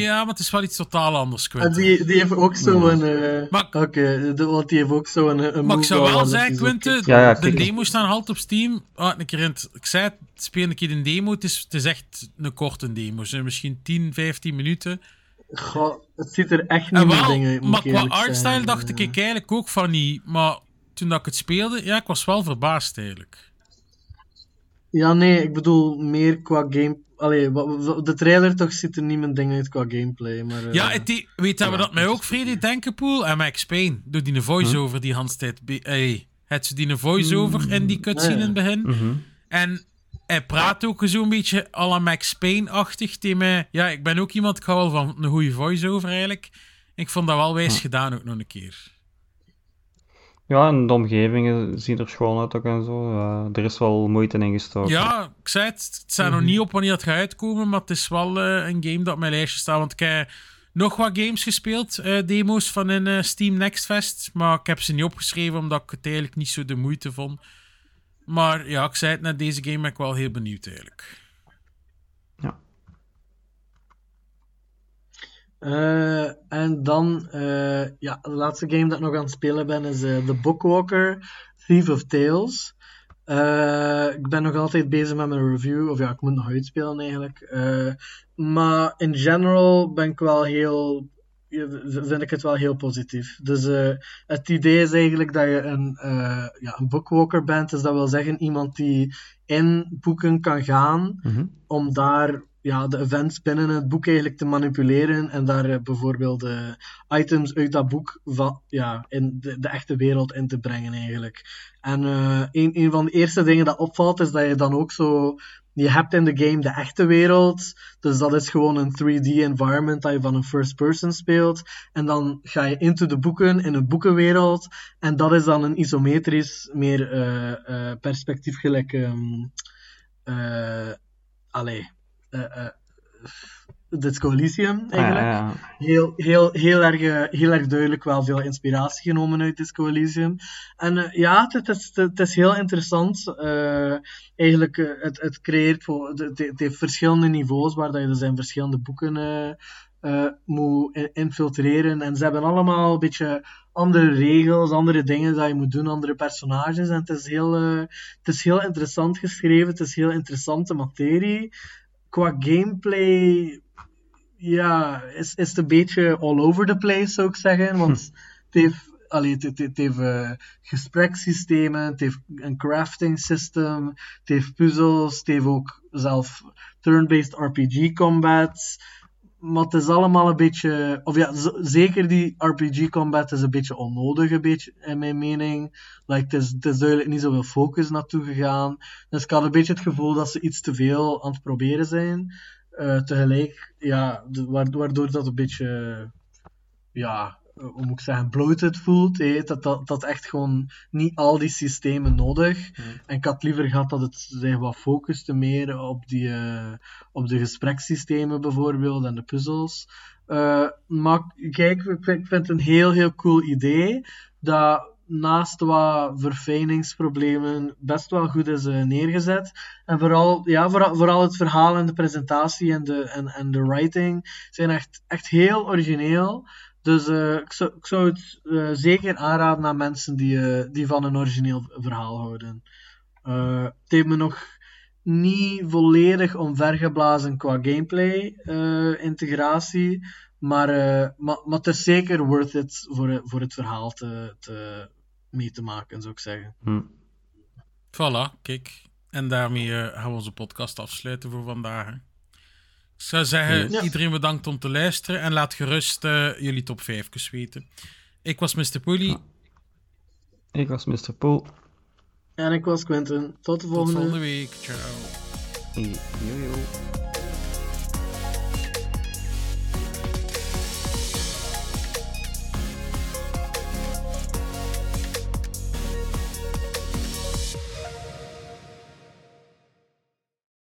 Ja, maar het is wel iets totaal anders, En Quentin. die, die heeft ook zo'n... eh Maar- Oké, de- want die heeft ook zo'n een Maar ik zou wel zeggen. Ja, ja, de demo staan halt op Steam. Ah, een keer in het, ik zei het, speel een keer een demo. Het is, het is echt een korte demo. Ze misschien 10, 15 minuten. Goh, het ziet er echt niet meer wel, dingen uit, maar qua artstyle dacht ik, ik eigenlijk ook van niet. Maar toen dat ik het speelde, ja, ik was wel verbaasd eigenlijk. Ja, nee, ik bedoel meer qua game... Allee, de trailer toch ziet er niet mijn ding uit qua gameplay, maar... Ja, het, die- weet je wat dat mij ook vrede denken, Poel? En Max Payne. Door die voice-over die Hans tijd... be- Hey, het ze die een voice-over in die cutscene ja. in het begin. Mhm. En hij praat ook zo'n beetje à la Max Payne-achtig tegen mij. Ja, ik ben ook iemand, ik hou wel van een goede voice-over eigenlijk. Ik vond dat wel wijs gedaan ook nog een keer. Ja, en de omgevingen zien er schoon uit ook en zo. Ja, er is wel moeite in gestoken. Ja, ik zei het, het staat nog niet op wanneer het gaat uitkomen, maar het is wel eh, een game dat op mijn lijstje staat. Want ik heb nog wat games gespeeld, eh, demo's van in eh, Steam Next Fest, maar ik heb ze niet opgeschreven omdat ik het eigenlijk niet zo de moeite vond. Maar ja, ik zei het net, deze game ben ik wel heel benieuwd eigenlijk. Eh, en dan, eh, ja, de laatste game dat ik nog aan het spelen ben is eh, The Bookwalker, Thief of Tales. Ik ben nog altijd bezig met mijn review, of ja, ik moet nog uitspelen eigenlijk. Maar in general ben ik wel heel, vind ik het wel heel positief. Dus het idee is eigenlijk dat je een, ja, een bookwalker bent, dus dat wil zeggen iemand die in boeken kan gaan Mhm. om daar ja, de events binnen het boek eigenlijk te manipuleren en daar eh, bijvoorbeeld de items uit dat boek van, ja, in de, de echte wereld in te brengen eigenlijk. En eh, een, een van de eerste dingen dat opvalt is dat je dan ook zo je hebt in de game de echte wereld, dus dat is gewoon een 3D environment dat je van een first person speelt. En dan ga je into de boeken in een boekenwereld, en dat is dan een isometrisch meer eh, eh, perspectief gelijk. ehm eh, allee, eh, eh, Disco Elysium Ah, eigenlijk. ja, ja. Heel, heel, heel, erg, eh, heel erg duidelijk wel veel inspiratie genomen uit Disco Elysium. En ja, het, het, is, het is heel interessant. Eigenlijk, het, het creëert voor, het, het- heeft verschillende niveaus waar dat je dus in verschillende boeken moet in- infiltreren. En ze hebben allemaal een beetje andere regels, andere dingen dat je moet doen, andere personages. En het is heel, het is heel interessant geschreven, het is heel interessante materie. Qua gameplay ja, is, is het een beetje all over the place, zou ik zeggen. Want het heeft, allee, het, het, het heeft eh, gesprekssystemen, het heeft een crafting system, het heeft puzzels, het heeft ook zelf turn-based RPG combats. Maar het is allemaal een beetje, of ja, zeker die RPG combat is een beetje onnodig, een beetje, in mijn mening. Like, het, is, het is duidelijk niet zoveel focus naartoe gegaan. Dus ik had een beetje het gevoel dat ze iets te veel aan het proberen zijn. Eh, tegelijk, ja, waardoor dat een beetje, ja, hoe moet ik zeggen, bloated voelt. hè. Dat, dat, dat echt gewoon niet al die systemen nodig. En ik had liever gehad dat het zich wat focuste meer op, die, eh, op de gesprekssystemen bijvoorbeeld en de puzzels. Eh, maar kijk, ik vind, ik vind het een heel, heel cool idee. dat naast wat verfijningsproblemen best wel goed is eh, neergezet. En vooral, ja, vooral, vooral het verhaal en de presentatie en de, en, en de writing zijn echt, echt heel origineel. Dus eh, ik, zou, ik zou het eh, zeker aanraden aan mensen die, eh, die van een origineel verhaal houden. Eh, het heeft me nog niet volledig omvergeblazen qua gameplay eh, integratie. Maar, eh, maar, maar het is zeker worth it voor, voor het verhaal te, te, mee te maken, zou ik zeggen. Hm. Voilà, kijk. En daarmee eh, gaan we onze podcast afsluiten voor vandaag. hè. Ik zou zeggen, Ja. iedereen bedankt om te luisteren en laat gerust eh, jullie top 5 weten. Ik was Mr. Poelie. Ik was Mr. Poel. En ik was Quentin. Tot de Tot volgende. volgende week. Ciao. Yo, yo.